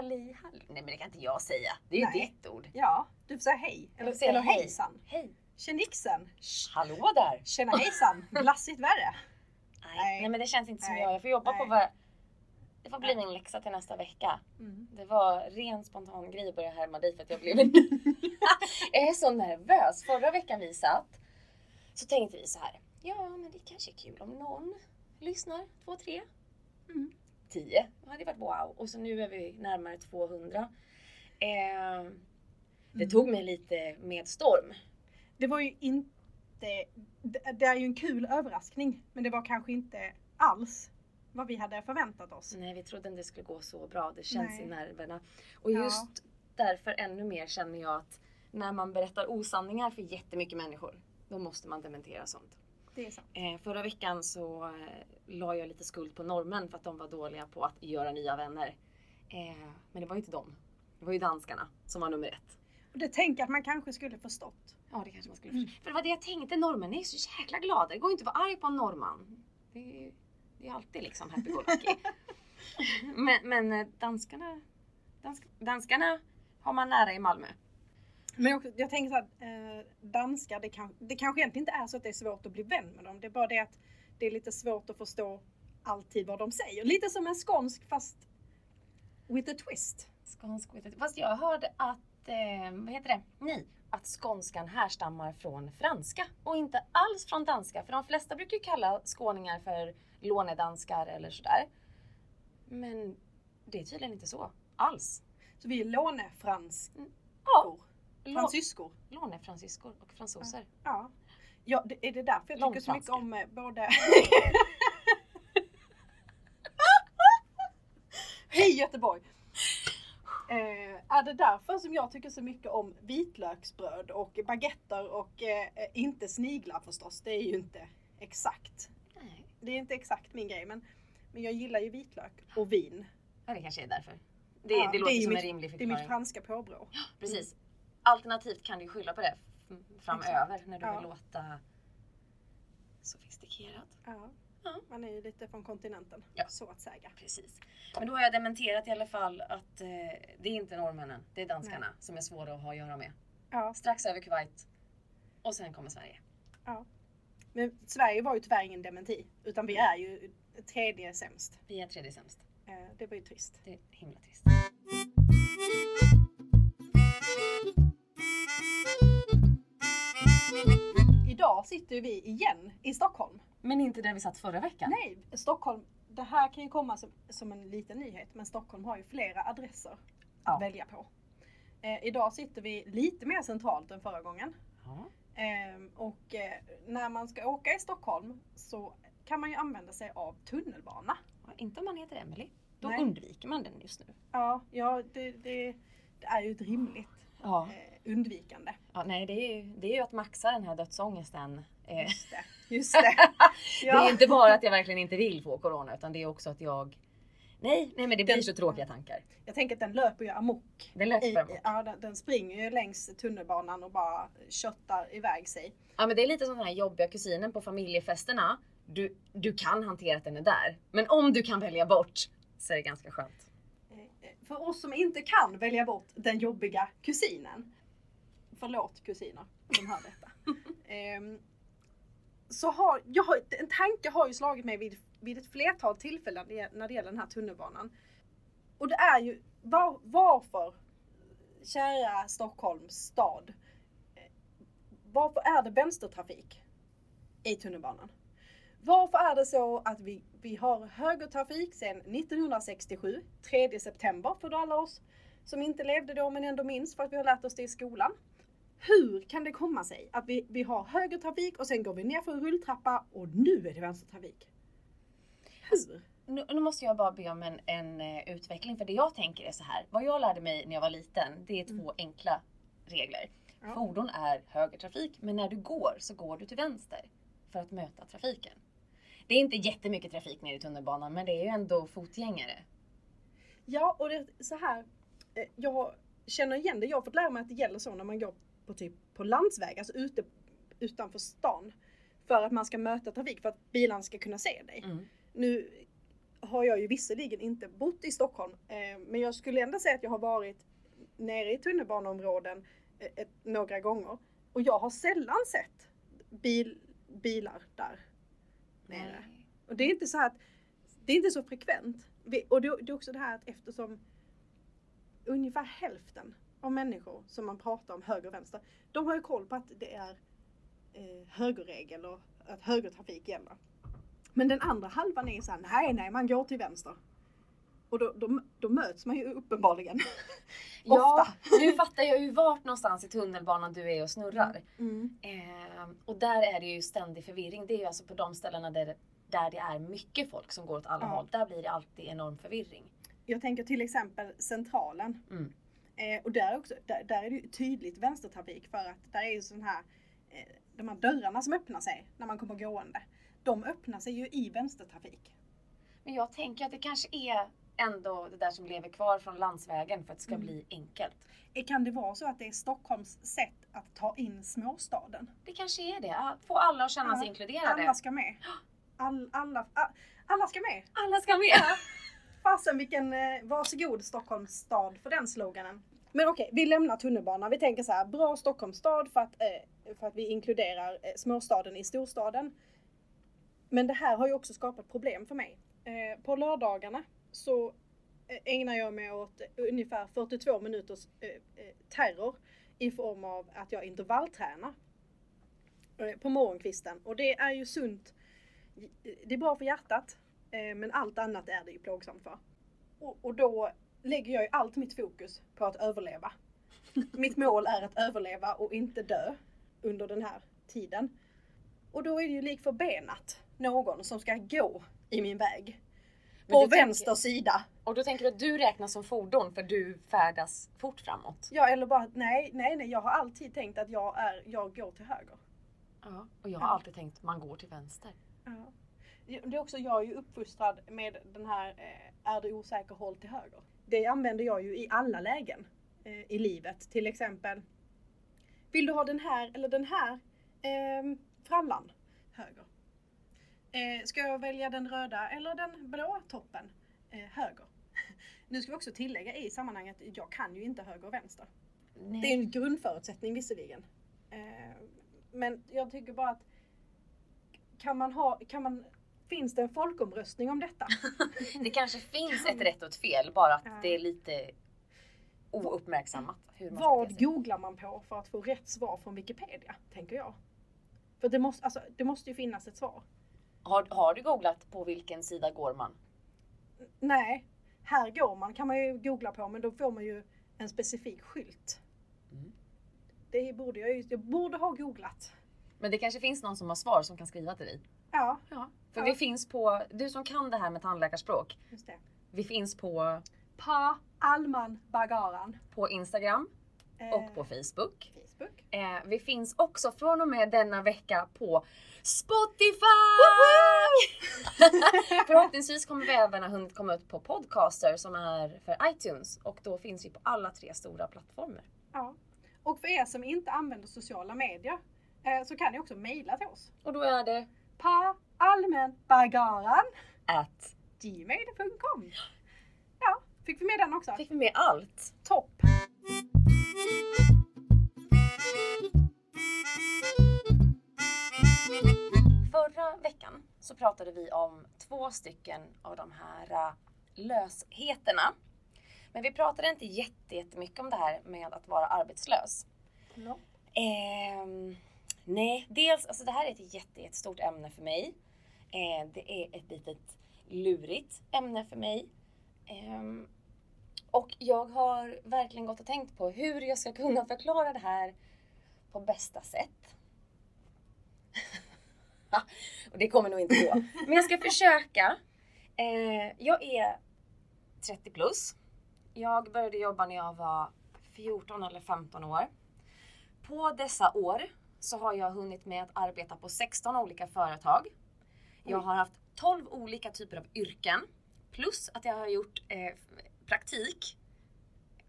Halli halli. Nej men det kan inte jag säga. Det är ju Nej. ditt ord. Ja, du får säga hej. Eller, säga eller hej. hejsan. Hej. Tjenixen. Hallå där. Tjena hejsan. Glassigt värre. Nej, Nej. nej men det känns inte som Nej. jag. Jag får jobba på vad... Det får bli min läxa till nästa vecka. Mm. Det var ren spontan grej att börja härma dig för att jag blev Jag är så nervös. Förra veckan vi satt så tänkte vi så här. Ja men det kanske är kul om någon lyssnar. Två, tre, Mm. Tio. Det hade varit wow. Och så nu är vi närmare 200. Eh, det tog mig lite med storm. Det var ju inte... Det det är ju en kul överraskning. Men det var kanske inte alls vad vi hade förväntat oss. Nej, vi trodde inte det skulle gå så bra. Det känns Nej. i nerverna. Och Ja. just därför ännu mer känner jag att när man berättar osanningar för jättemycket människor, då måste man dementera sånt. Det är sant. Eh, förra veckan så eh, la jag lite skuld på norrmän för att de var dåliga på att göra nya vänner. Eh, men det var ju inte dem. Det var ju danskarna som var nummer ett. Och det tänker att man kanske skulle förstått. Ja, det kanske man skulle Mm. förstå. För det var det jag tänkte, norrmän är så jäkla glada. Det går ju inte att vara arg på en norrman. Det är, det är alltid liksom happy-go-lucky. men men eh, danskarna, dansk, danskarna har man nära i Malmö. Men också, jag tänker här, eh, danskar, det, kan, det kanske egentligen inte är så att det är svårt att bli vän med dem. Det är bara det att det är lite svårt att förstå alltid vad de säger. Lite som en skånsk fast with a twist. Skånsk vet jag inte. Fast jag hörde att, eh, vad heter det? Nej, att skånskan härstammar från franska och inte alls från danska. För de flesta brukar ju kalla skåningar för lånedanskar eller sådär. Men det är tydligen inte så alls. Så vi är lånefranskor. Ja, lå- Fransyskor. lånefransyskor och fransoser. Ja. ja, det, är det därför jag tycker så mycket om eh, både... Hej Göteborg! Eh, är det därför som jag tycker så mycket om vitlöksbröd och baguetter och eh, eh, inte sniglar förstås. Det är ju inte exakt. Nej. Det är inte exakt min grej men, men jag gillar ju vitlök och vin. Ja, det kanske är därför. Det, Ja, det låter är ju som en mitt- rimlig Det är förklaring. mitt franska påbrå. Precis. Alternativt kan du skylla på det framöver Exakt. när du Ja. vill låta sofistikerad. Ja. Ja. Man är ju lite från kontinenten, Ja. så att säga. Precis. Men då har jag dementerat i alla fall att eh, det är inte norrmännen, det är danskarna som är svåra att ha att göra med. Ja. Strax över Kuwait och sen kommer Sverige. Men Sverige var ju tyvärr ingen dementi, utan vi är ju tredje sämst. Vi är tredje sämst. Eh, Det var ju trist. Det är himla trist. Idag sitter vi igen i Stockholm. Men inte där vi satt förra veckan. Nej, Stockholm. Det här kan ju komma som, som en liten nyhet, men Stockholm har ju flera adresser Ja. att välja på. Eh, idag sitter vi lite mer centralt än förra gången. Ja. Ehm, och eh, när man ska åka i Stockholm så kan man ju använda sig av tunnelbana. Och Inte om man heter Emily. Då Nej. undviker man den just nu. Ja, ja det, det, det är ju ett rimligt Ja. eh, undvikande. ja nej, det är, ju, det är ju att maxa den här dödsångesten. Eh, Just det. Just det. Det är inte bara att jag verkligen inte vill få corona utan det är också att jag... Nej, nej men det blir Den- så tråkiga tankar. Jag tänker att den löper ju amok. Den I, löper bort. ja, den, den springer ju längs tunnelbanan och bara köttar iväg sig. Ja men det är lite som den här jobbiga kusinen på familjefesterna. Du, du kan hantera att den är där. Men om du kan välja bort så är det ganska skönt. För oss som inte kan välja bort den jobbiga kusinen. Förlåt kusiner som hör detta. Ehm, så har, jag har, en tanke har ju slagit mig vid, vid ett flertal tillfällen när det- när det gäller den här tunnelbanan. Och det är ju var, varför, kära Stockholms stad, eh, varför är det vänstertrafik i tunnelbanan? Varför är det så att vi, vi har högertrafik sedan 1967, 3 september för alla oss som inte levde då men ändå minns för att vi har lärt oss det i skolan. Hur kan det komma sig att vi, vi har högertrafik och sen går vi ner för en rulltrappa och nu är det vänstertrafik? Hur? Nu, nu måste jag bara be om en, en eh, utveckling för det jag tänker är så här. Vad jag lärde mig när jag var liten det är två enkla regler. Ja. Fordon är högertrafik men när du går så går du till vänster för att möta trafiken. Det är inte jättemycket trafik nere i tunnelbanan men det är ju ändå fotgängare. Ja, och det är så här. eh, Jag känner igen det. Jag har fått lära mig att det gäller så när man går på typ på landsväg, alltså ute utanför stan. För att man ska möta trafik, för att bilarna ska kunna se dig. Mm. Nu har jag ju visserligen inte bott i Stockholm, eh, men jag skulle ändå säga att jag har varit nere i tunnelbaneområden eh, ett, några gånger. Och jag har sällan sett bil, bilar där mera. Nej. Och det är inte så att det är inte så frekvent. Vi, och det, det är också det här att eftersom ungefär hälften av människor som man pratar om höger och vänster, de har ju koll på att det är eh, högerregel och att högertrafik gäller. Men den andra halvan är så här, nej nej man går till vänster. Och då, då, då möts man ju uppenbarligen. Ja, Ofta. nu fattar jag ju vart någonstans i tunnelbanan du är och snurrar. Mm. Eh, och där är det ju ständig förvirring. Det är ju alltså på de ställena där, där det är mycket folk som går åt alla Ja. håll. Där blir det alltid enorm förvirring. Jag tänker till exempel Centralen. Mm. Eh, och där, också, där, där är det ju tydligt vänstertrafik för att där är ju sån här, eh, de här dörrarna som öppnar sig när man kommer gående. De öppnar sig ju i vänstertrafik. Men jag tänker att det kanske är ändå det där som lever kvar från landsvägen för att det ska Mm. bli enkelt. Eh, Kan det vara så att det är Stockholms sätt att ta in småstaden? Det kanske är det. Att få alla att känna sig inkluderade. Alla ska med. All, alla, alla ska med. Alla ska med. Fasen vilken, eh, varsågod Stockholms stad för den sloganen. Men okej, vi lämnar tunnelbanan. Vi tänker så här, bra Stockholms stad för att, eh, för att vi inkluderar småstaden i storstaden. Men det här har ju också skapat problem för mig. På lördagarna så eh, ägnar jag mig åt eh, ungefär 42 minuters eh, terror i form av att jag intervalltränar på morgonkvisten. Och det är ju sunt. Det är bra för hjärtat. Men allt annat är det ju plågsamt för. Och, och då lägger jag ju allt mitt fokus på att överleva. Mitt mål är att överleva och inte dö under den här tiden. Och då är det ju lik förbenat någon som ska gå i min väg. På du tänker- vänster sida. Och då tänker du att du räknas som fordon för du färdas fort framåt. Ja eller bara nej, nej, nej. Jag har alltid tänkt att jag, är, jag går till höger. Ja. Och jag har Ja. alltid tänkt man går till vänster. Ja. Det är också, jag är ju uppfostrad med den här eh, är du osäker håll till höger. Det använder jag ju i alla lägen eh, i livet. Till exempel Vill du ha den här eller den här eh, frallan? Höger. Eh, ska jag välja den röda eller den blå toppen? Eh, höger. Nu ska vi också tillägga i sammanhanget, jag kan ju inte höger och vänster. Nej. Det är en grundförutsättning visserligen. Eh, men jag tycker bara att kan man ha, kan man, finns det en folkomröstning om detta? Det kanske finns ett rätt och ett fel, bara att det är lite ouppmärksammat. Hur man Vad googlar man på för att få rätt svar från Wikipedia? Tänker jag. För det måste, alltså, det måste ju finnas ett svar. Har, har du googlat på vilken sida går man? Nej, här går man kan man ju googla på men då får man ju en specifik skylt. Mm. Det borde jag ju, jag borde ha googlat. Men det kanske finns någon som har svar som kan skriva till dig. Ja, Ja. För Ja. vi finns på, du som kan det här med tandläkarspråk, just det. vi finns på, Pa Alman Bagaran. på Instagram Eh, och på Facebook. Facebook. Eh, vi finns också från och med denna vecka på Spotify! Förhoppningsvis kommer vi även ha hunnit komma ut på Podcaster som är för iTunes och då finns vi på alla tre stora plattformar. Ja. Och för er som inte använder sociala medier eh, så kan ni också mejla till oss. Och då är det Pa allmänbagaran att gmail.com Ja, fick vi med den också? fick vi med allt. Topp! Förra veckan så pratade vi om två stycken av de här äh, lösheterna. Men vi pratade inte jätte- jättemycket om det här med att vara arbetslös. No. Ehm, nej, dels, alltså det här är ett jätte, jättestort ämne för mig. Eh, det är ett litet lurigt ämne för mig. Ehm, och jag har verkligen gått och tänkt på hur jag ska kunna förklara det här på bästa sätt. och det kommer nog inte gå. Men jag ska försöka. Eh, jag är 30 plus. Jag började jobba när jag var 14 eller 15 år. På dessa år så har jag hunnit med att arbeta på 16 olika företag. Jag har haft 12 olika typer av yrken. Plus att jag har gjort eh, praktik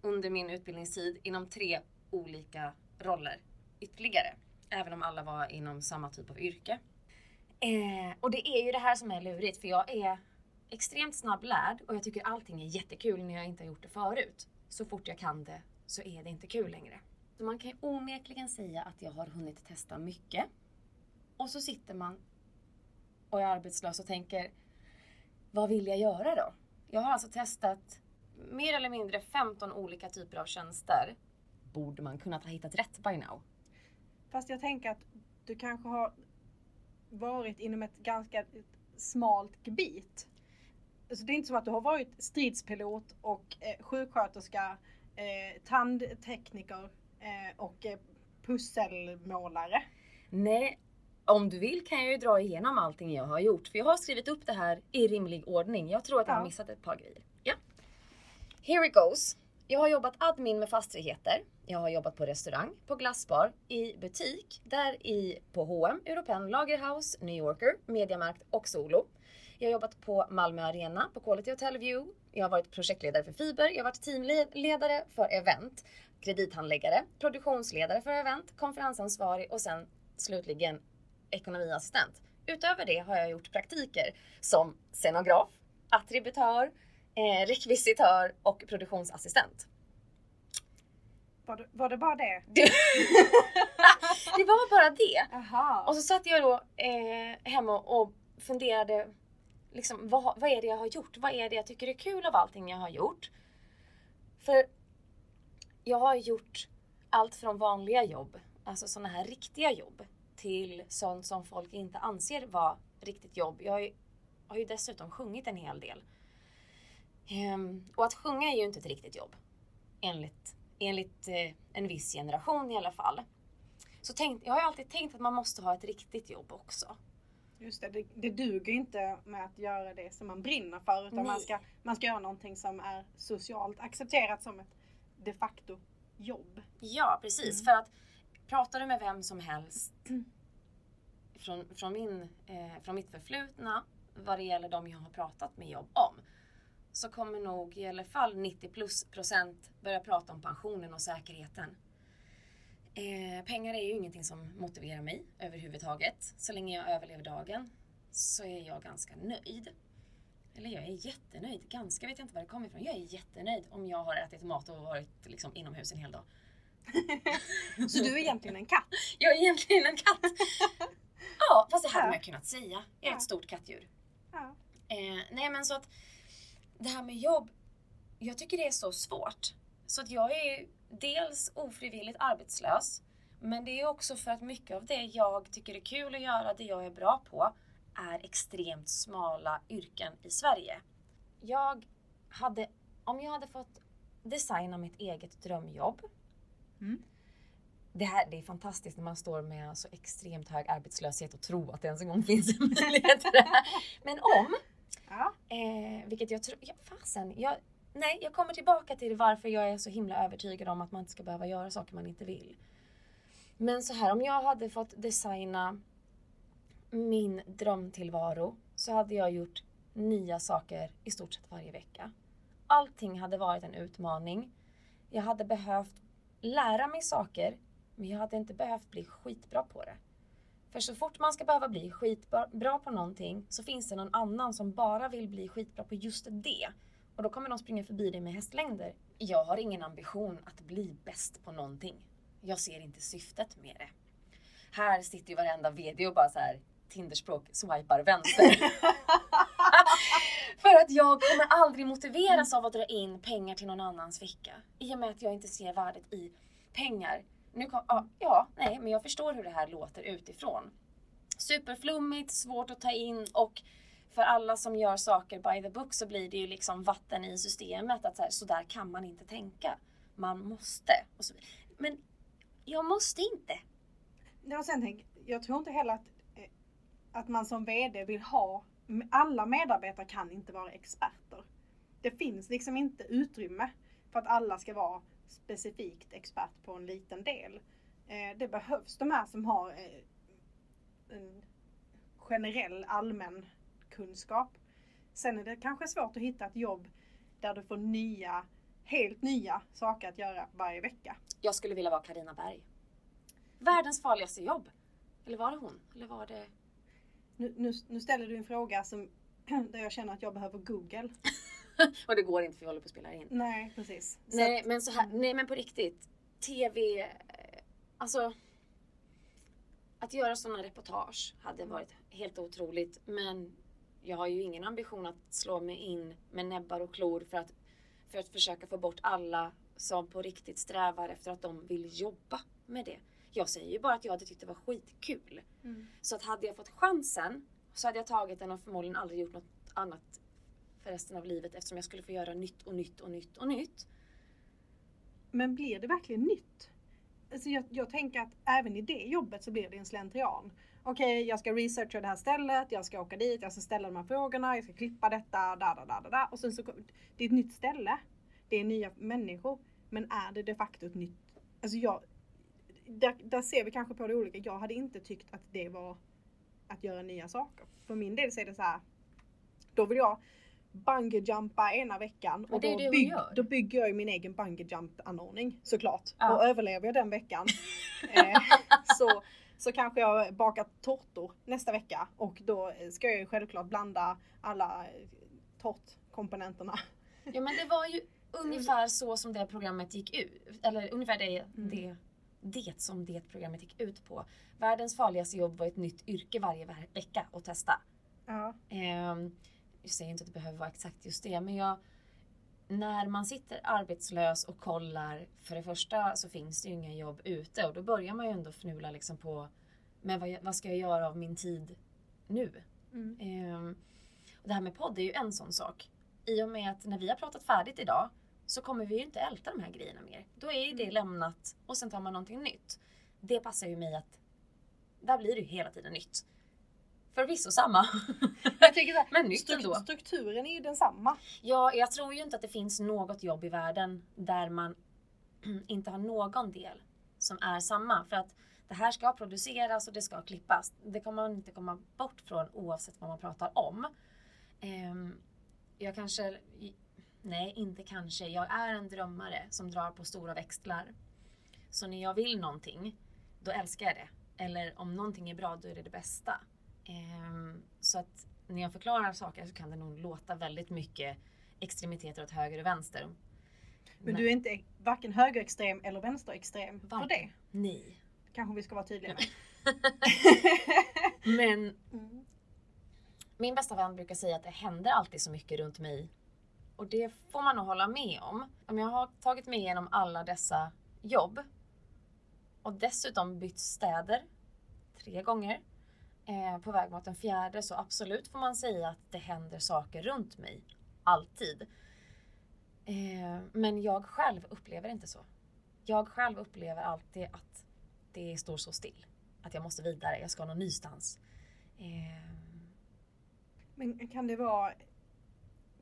under min utbildningstid inom tre olika roller ytterligare. Även om alla var inom samma typ av yrke. Eh, och det är ju det här som är lurigt för jag är extremt snabblärd och jag tycker allting är jättekul när jag inte har gjort det förut. Så fort jag kan det så är det inte kul längre. Så man kan ju onekligen säga att jag har hunnit testa mycket. Och så sitter man och är arbetslös och tänker, vad vill jag göra då? Jag har alltså testat mer eller mindre 15 olika typer av tjänster. Borde man kunnat ha hittat rätt by now? Fast jag tänker att du kanske har varit inom ett ganska smalt gebit. Så det är inte som att du har varit stridspilot och eh, sjuksköterska, eh, tandtekniker eh, och eh, pusselmålare. Nej, om du vill kan jag ju dra igenom allting jag har gjort. För jag har skrivit upp det här i rimlig ordning. Jag tror att jag har missat ett par grejer. Ja. Here it goes. Jag har jobbat admin med fastigheter. Jag har jobbat på restaurang, på glassbar, i butik, där i på H&M, Europen, Lagerhaus, New Yorker, Mediamarkt och Solo. Jag har jobbat på Malmö Arena, på Quality Hotel View. Jag har varit projektledare för Fiber. Jag har varit teamledare för event, kredithandläggare, produktionsledare för event, konferensansvarig och sen slutligen ekonomiassistent. Utöver det har jag gjort praktiker som scenograf, attributör, eh, rekvisitör och produktionsassistent. Var det, var det bara det? Det var bara det. Jaha. Och så satt jag då eh, hemma och funderade, liksom, vad, vad är det jag har gjort? Vad är det jag tycker är kul av allting jag har gjort? För jag har gjort allt från vanliga jobb, alltså sådana här riktiga jobb, till sånt som folk inte anser vara riktigt jobb. Jag har ju, har ju dessutom sjungit en hel del. Ehm, och att sjunga är ju inte ett riktigt jobb. Enligt, enligt eh, en viss generation i alla fall. Så tänk, jag har ju alltid tänkt att man måste ha ett riktigt jobb också. Just det, det, det duger inte med att göra det som man brinner för utan man ska, man ska göra någonting som är socialt accepterat som ett de facto jobb. Ja, precis. Mm. För att pratar du med vem som helst från, från, min, eh, från mitt förflutna vad det gäller de jag har pratat med jobb om så kommer nog i alla fall 90 plus procent börja prata om pensionen och säkerheten. Eh, pengar är ju ingenting som motiverar mig överhuvudtaget. Så länge jag överlever dagen så är jag ganska nöjd. Eller jag är jättenöjd. Ganska vet jag inte var det kommer ifrån. Jag är jättenöjd om jag har ätit mat och varit liksom inomhus en hel dag. Så du är egentligen en katt. Jag är egentligen en katt. ja, fast det hade Ja. man kunnat säga. Jag är Ja. ett stort kattdjur. Ja. Eh, nej men så att det här med jobb, jag tycker det är så svårt. Så att jag är ju dels ofrivilligt arbetslös, men det är också för att mycket av det jag tycker är kul att göra, det jag är bra på, är extremt smala yrken i Sverige. Jag hade, om jag hade fått designa mitt eget drömjobb, Mm. det här det är fantastiskt när man står med så extremt hög arbetslöshet och tror att det ens en gång finns en möjlighet till det här. Men om, Ja. eh, vilket jag tror, ja fasen, jag, nej jag kommer tillbaka till varför jag är så himla övertygad om att man inte ska behöva göra saker man inte vill. Men så här, om jag hade fått designa min drömtillvaro så hade jag gjort nya saker i stort sett varje vecka. Allting hade varit en utmaning. Jag hade behövt lära mig saker, men jag hade inte behövt bli skitbra på det. För så fort man ska behöva bli skitbra på någonting så finns det någon annan som bara vill bli skitbra på just det. Och då kommer de springa förbi dig med hästlängder. Jag har ingen ambition att bli bäst på någonting. Jag ser inte syftet med det. Här sitter ju varenda VD och bara så här Tinderspråk swipar vänster. För att jag kommer aldrig motiveras av att dra in pengar till någon annans ficka. I och med att jag inte ser värdet i pengar. Nu kom, ja, ja, nej, men jag förstår hur det här låter utifrån. Superflummigt, svårt att ta in och för alla som gör saker by the book så blir det ju liksom vatten i systemet. Att så, här, så där kan man inte tänka. Man måste. Och så, men jag måste inte. Ja, och sen tänk, jag tror inte heller att, eh, att man som VD vill ha, alla medarbetare kan inte vara experter. Det finns liksom inte utrymme för att alla ska vara specifikt expert på en liten del. Eh, Det behövs de här som har eh, en generell allmän kunskap. Sen är det kanske svårt att hitta ett jobb där du får nya, helt nya saker att göra varje vecka. Jag skulle vilja vara Karina Berg. Världens farligaste jobb. Eller var det hon? Eller var det... Nu, nu, nu ställer du en fråga som där jag känner att jag behöver Google. Och det går inte för vi håller på att spela in. Nej, precis. Så Nej att- men så här, nej men på riktigt. TV, eh, alltså. Att göra sådana reportage hade varit helt otroligt. Men jag har ju ingen ambition att slå mig in med näbbar och klor för att, för att försöka få bort alla som på riktigt strävar efter att de vill jobba med det. Jag säger ju bara att jag hade tyckt det var skitkul. Mm. Så att hade jag fått chansen så hade jag tagit den och förmodligen aldrig gjort något annat för resten av livet eftersom jag skulle få göra nytt och nytt och nytt och nytt. Men blir det verkligen nytt? Alltså jag, jag tänker att även i det jobbet så blir det en slentrian. Okej, jag ska researcha det här stället, jag ska åka dit, jag ska ställa de här frågorna, jag ska klippa detta, da, da, da, da, da. Och sen så, det är ett nytt ställe. Det är nya människor. Men är det de facto ett nytt? Alltså jag, där, där ser vi kanske på det olika. Jag hade inte tyckt att det var att göra nya saker. För min del så är det så här. Då vill jag bungyjumpa ena veckan och då, bygg, då bygger jag min egen bungyjump anordning såklart. Ja. Och överlever jag den veckan eh, så, så kanske jag bakar tårtor nästa vecka och då ska jag ju självklart blanda alla eh, tårtkomponenterna. Ja men det var ju ungefär så som det programmet gick ut. Eller ungefär det, Mm. det, det som det programmet gick ut på. Världens farligaste jobb var ett nytt yrke varje ve- vecka att testa. Ja. Ehm, jag säger inte att det behöver vara exakt just det men jag när man sitter arbetslös och kollar, för det första så finns det ju inga jobb ute och då börjar man ju ändå fnula liksom på men vad, vad ska jag göra av min tid nu? Mm. Ehm, och det här med podd är ju en sån sak. I och med att när vi har pratat färdigt idag så kommer vi ju inte älta de här grejerna mer. Då är ju det Mm. lämnat och sen tar man någonting nytt. Det passar ju mig att där blir det ju hela tiden nytt. Förvisso samma. Jag tycker här, Men nytt ändå. strukturen är ju densamma. Ja, jag tror ju inte att det finns något jobb i världen där man inte har någon del som är samma. För att det här ska produceras och det ska klippas. Det kommer man inte komma bort från oavsett vad man pratar om. Ehm, jag kanske, nej inte kanske, jag är en drömmare som drar på stora växlar. Så när jag vill någonting, då älskar jag det. Eller om någonting är bra, då är det det bästa. Ehm, så att när jag förklarar saker så kan det nog låta väldigt mycket extremiteter åt höger och vänster. Men du är inte varken högerextrem eller vänsterextrem för det. Nej. Kanske vi ska vara tydliga med. Men Mm. min bästa vän brukar säga att det händer alltid så mycket runt mig. Och det får man nog hålla med om. Om jag har tagit mig igenom alla dessa jobb och dessutom bytt städer tre gånger eh, på väg mot en fjärde så absolut får man säga att det händer saker runt mig. Alltid. Eh, men jag själv upplever inte så. Jag själv upplever alltid att det står så still. Att jag måste vidare, jag ska någon nystans. Eh, Men kan det vara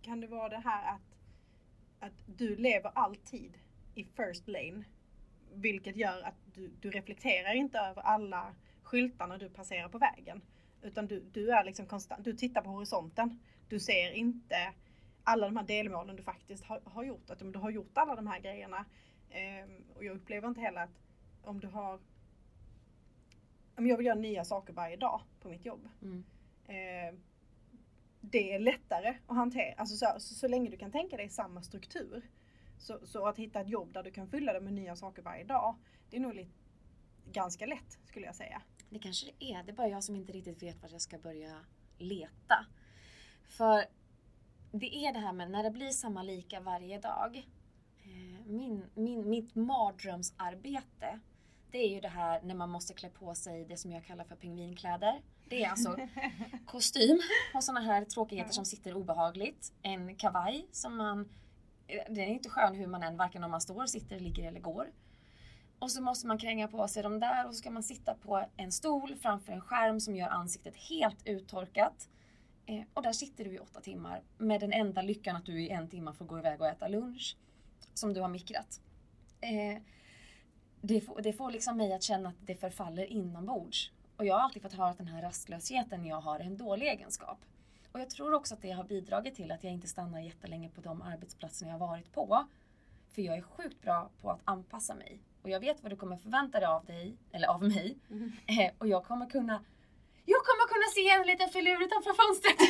Kan det vara det här att Att du lever alltid i first lane Vilket gör att du, du reflekterar inte över alla skyltarna du passerar på vägen Utan du, du är liksom konstant, du tittar på horisonten Du ser inte alla de här delmålen du faktiskt har, har gjort. Att om du har gjort alla de här grejerna ehm, och jag upplever inte heller att om du har om jag vill göra nya saker varje dag på mitt jobb mm. eh, det är lättare att hantera. Alltså så, så, så länge du kan tänka dig samma struktur. Så, så att hitta ett jobb där du kan fylla det med nya saker varje dag. Det är nog lite, ganska lätt skulle jag säga. Det kanske det är. Det är bara jag som inte riktigt vet vart jag ska börja leta. För det är det här med när det blir samma lika varje dag. Eh, Min, min, mitt mardrömsarbete det är ju det här när man måste klä på sig det som jag kallar för pingvinkläder. Det är alltså kostym och såna här tråkigheter som sitter obehagligt. En kavaj som man... eh, Den är inte skön hur man än, varken om man står, sitter, ligger eller går. Och så måste man kränga på sig de där och så ska man sitta på en stol framför en skärm som gör ansiktet helt uttorkat. Eh, och där sitter du i åtta timmar med den enda lyckan att du i en timme får gå iväg och äta lunch. Som du har mikrat. Eh, det, får, det får liksom mig att känna att det förfaller inombords. Och jag har alltid fått höra att den här rastlösheten jag har är en dålig egenskap. Och jag tror också att det har bidragit till att jag inte stannar jättelänge på de arbetsplatser jag har varit på. För jag är sjukt bra på att anpassa mig. Och jag vet vad du kommer förvänta dig av dig, eller av mig. Eh, och jag kommer kunna Jag kommer kunna se en liten filur utanför fönstret.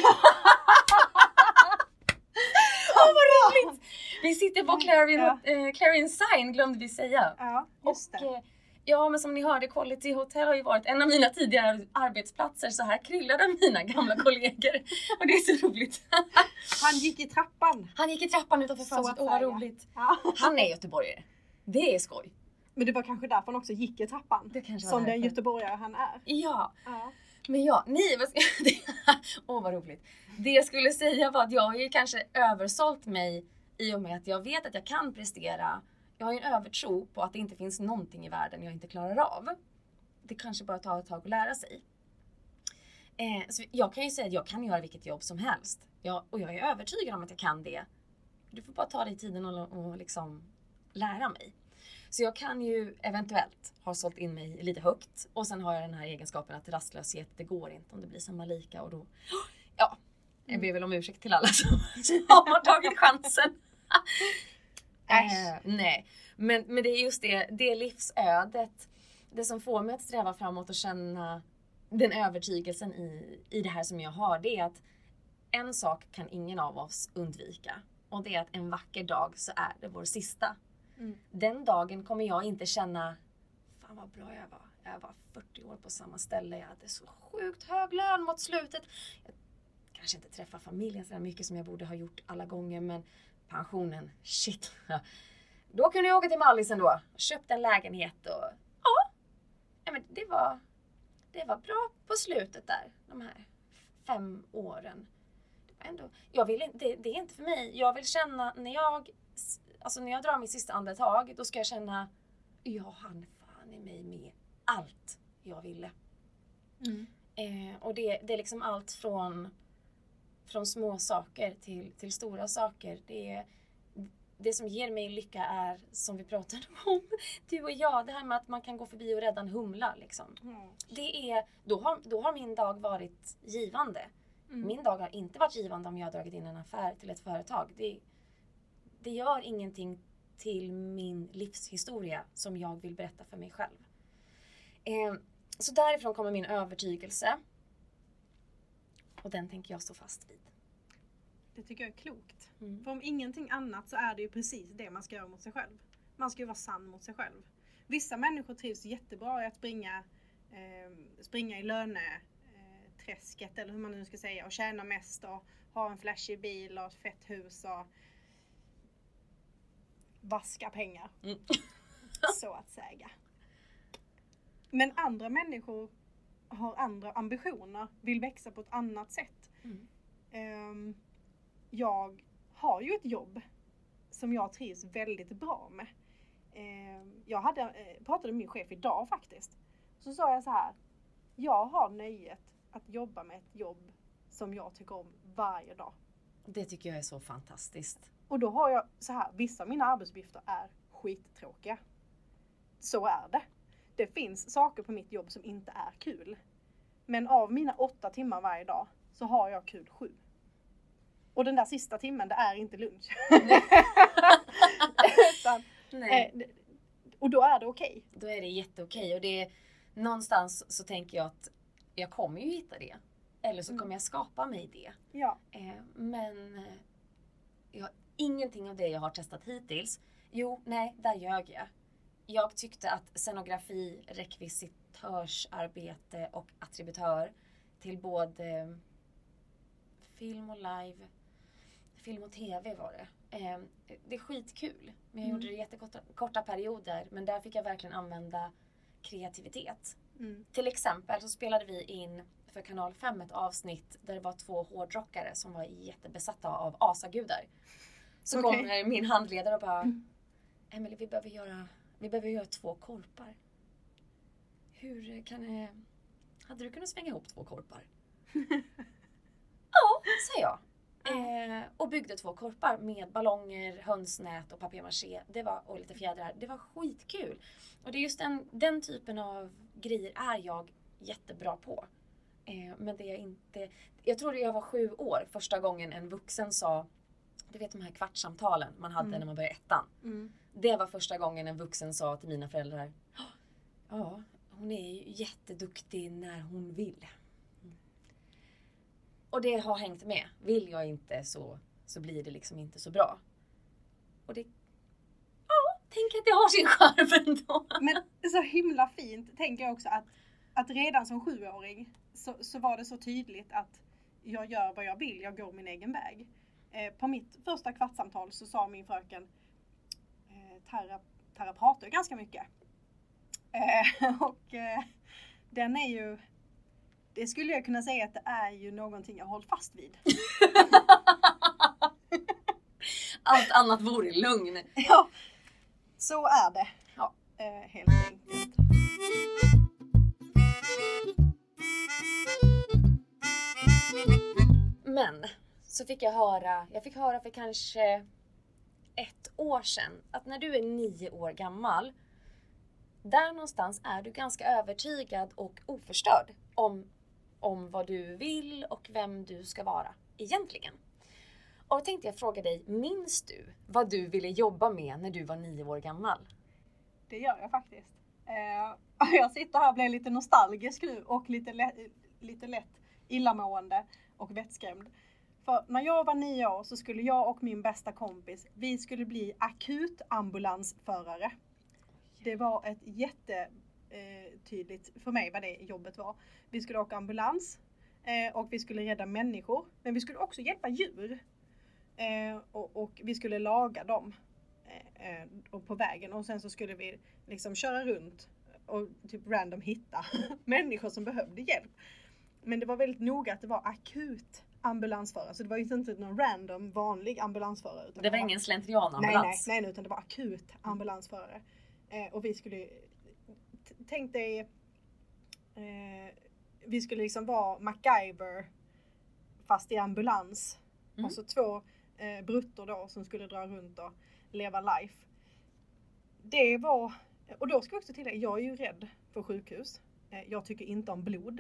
Åh vad roligt! Vi sitter på Clarion, Ja. eh, Clarion Sign glömde vi säga. Ja, just Och, eh, ja men som ni hörde, Quality Hotel har ju varit en av mina tidigare arbetsplatser så här av mina gamla kollegor. Och det är så roligt. Han gick i trappan. Han gick i trappan utanför fönstret, åh vad roligt. Ja. Han är göteborgare. Det är skoj. Men det var kanske därför han också gick i trappan. Som den göteborgare han är. Ja, Ja. men ja, ni, vad ska Åh vad roligt. Det jag skulle säga var att jag har ju kanske översålt mig i och med att jag vet att jag kan prestera. Jag har ju en övertro på att det inte finns någonting i världen jag inte klarar av. Det kanske bara tar ett tag att lära sig. Eh, så jag kan ju säga att jag kan göra vilket jobb som helst. Jag, och jag är övertygad om att jag kan det. Du får bara ta dig tiden och, och liksom lära mig. Så jag kan ju eventuellt ha sålt in mig lite högt och sen har jag den här egenskapen att rastlöshet, det går inte om det blir samma lika och då, ja, jag ber väl om ursäkt till alla som, som har tagit chansen. Äsch. Eh, nej, men, men det är just det, det livsödet, det som får mig att sträva framåt och känna den övertygelsen i, i det här som jag har, det är att en sak kan ingen av oss undvika och det är att en vacker dag så är det vår sista. Mm. Den dagen kommer jag inte känna, fan vad bra jag var. Jag var 40 år på samma ställe, jag hade så sjukt hög lön mot slutet. Jag kanske inte träffar familjen så mycket som jag borde ha gjort alla gånger men pensionen, shit. Då kunde jag åka till Mallis ändå. Köpt en lägenhet och ja, men det var, det var bra på slutet där. De här fem åren. Det, var ändå, jag vill inte, det, det är inte för mig. Jag vill känna när jag, alltså när jag drar mitt sista andetag, då ska jag känna jag hann fan i mig med allt jag ville. Mm. Eh, och det, det är liksom allt från, från små saker till, till stora saker. Det, är, det som ger mig lycka är, som vi pratade om, du och jag, det här med att man kan gå förbi och rädda en humla. Liksom. Mm. Det är, då, har, då har min dag varit givande. Mm. Min dag har inte varit givande om jag har dragit in en affär till ett företag. Det, det gör ingenting till min livshistoria som jag vill berätta för mig själv. Eh, så därifrån kommer min övertygelse. Och den tänker jag stå fast vid. Det tycker jag är klokt. Mm. För om ingenting annat så är det ju precis det man ska göra mot sig själv. Man ska ju vara sann mot sig själv. Vissa människor trivs jättebra i att springa, eh, springa i löneträsket träsket, eller hur man nu ska säga och tjäna mest och ha en flashig bil och ett fett hus och vaska pengar. Mm. så att säga. Men andra människor har andra ambitioner, vill växa på ett annat sätt. Mm. Ehm, jag har ju ett jobb som jag trivs väldigt bra med. Ehm, jag hade, eh, pratade med min chef idag faktiskt. Så sa jag så här. Jag har nöjet att jobba med ett jobb som jag tycker om varje dag. Det tycker jag är så fantastiskt. Och då har jag så här, vissa av mina arbetsuppgifter är skittråkiga. Så är det. Det finns saker på mitt jobb som inte är kul. Men av mina åtta timmar varje dag så har jag kul sju. Och den där sista timmen, det är inte lunch. Utan, Nej. eh, och då är det okej. Då är det jätteokej och det är någonstans så tänker jag att jag kommer ju hitta det. Eller så Mm. kommer jag skapa mig det. Ja. Eh, men eh, jag, ingenting av det jag har testat hittills. Jo, nej, där ljög jag. Jag tyckte att scenografi, rekvisitörsarbete och attributör till både film och live, film och tv var det. Eh, det är skitkul. Men jag Mm. gjorde det i jättekorta korta perioder. Men där fick jag verkligen använda kreativitet. Mm. Till exempel så spelade vi in för kanal 5 ett avsnitt där det var två hårdrockare som var jättebesatta av asagudar. Så Okej. kommer min handledare och bara. Emelie vi behöver göra, vi behöver göra två korpar. Hur kan det... Hade du kunnat svänga ihop två korpar? ja, säger jag. Eh, och byggde två korpar med ballonger, hönsnät och papier-maché. Det var, och lite fjädrar. Det var skitkul. Och det är just den, den typen av grejer är jag jättebra på. Eh, men det är inte... Jag tror jag var sju år första gången en vuxen sa du vet de här kvartssamtalen man hade Mm. när man började ettan. Mm. Det var första gången en vuxen sa till mina föräldrar Ja, hon är ju jätteduktig när hon vill. Och det har hängt med. Vill jag inte så, så blir det liksom inte så bra. Och det... Ja, tänk att det har sin charm ändå. Men så himla fint tänker jag också att, att redan som sjuåring så, så var det så tydligt att jag gör vad jag vill, jag går min egen väg. Eh, på mitt första kvartssamtal så sa min fröken eh, Tara, Tara pratar ju ganska mycket. Eh, och eh, den är ju det skulle jag kunna säga att det är ju någonting jag hållit fast vid. Allt annat vore lugn. Ja, så är det. Ja. Eh, helt enkelt. Men så fick jag höra, jag fick höra för kanske ett år sedan att när du är nio år gammal, där någonstans är du ganska övertygad och oförstörd om, om vad du vill och vem du ska vara egentligen. Och då tänkte jag fråga dig, minns du vad du ville jobba med när du var nio år gammal? Det gör jag faktiskt. Eh, jag sitter här och blir lite nostalgisk nu och lite, lätt, lite lätt illamående och vettskrämd. För när jag var nio år så skulle jag och min bästa kompis, vi skulle bli akutambulansförare. Det var ett jättetydligt eh, för mig vad det jobbet var. Vi skulle åka ambulans eh, och vi skulle rädda människor. Men vi skulle också hjälpa djur. Eh, och, vi skulle laga dem och på vägen och sen så skulle vi liksom köra runt och typ random hitta människor som behövde hjälp. Men det var väldigt noga att det var akut ambulansförare så det var ju inte någon random vanlig ambulansförare. utan Det var ingen slentrianambulans. Nej, nej, nej, utan det var akut ambulansförare. Eh, och vi skulle, tänk dig, eh, vi skulle liksom vara MacGyver fast i ambulans. Mm. Och så två eh, bruttor då som skulle dra runt och leva life. Det var, och då ska jag också tillägga, jag är ju rädd för sjukhus. Eh, jag tycker inte om blod.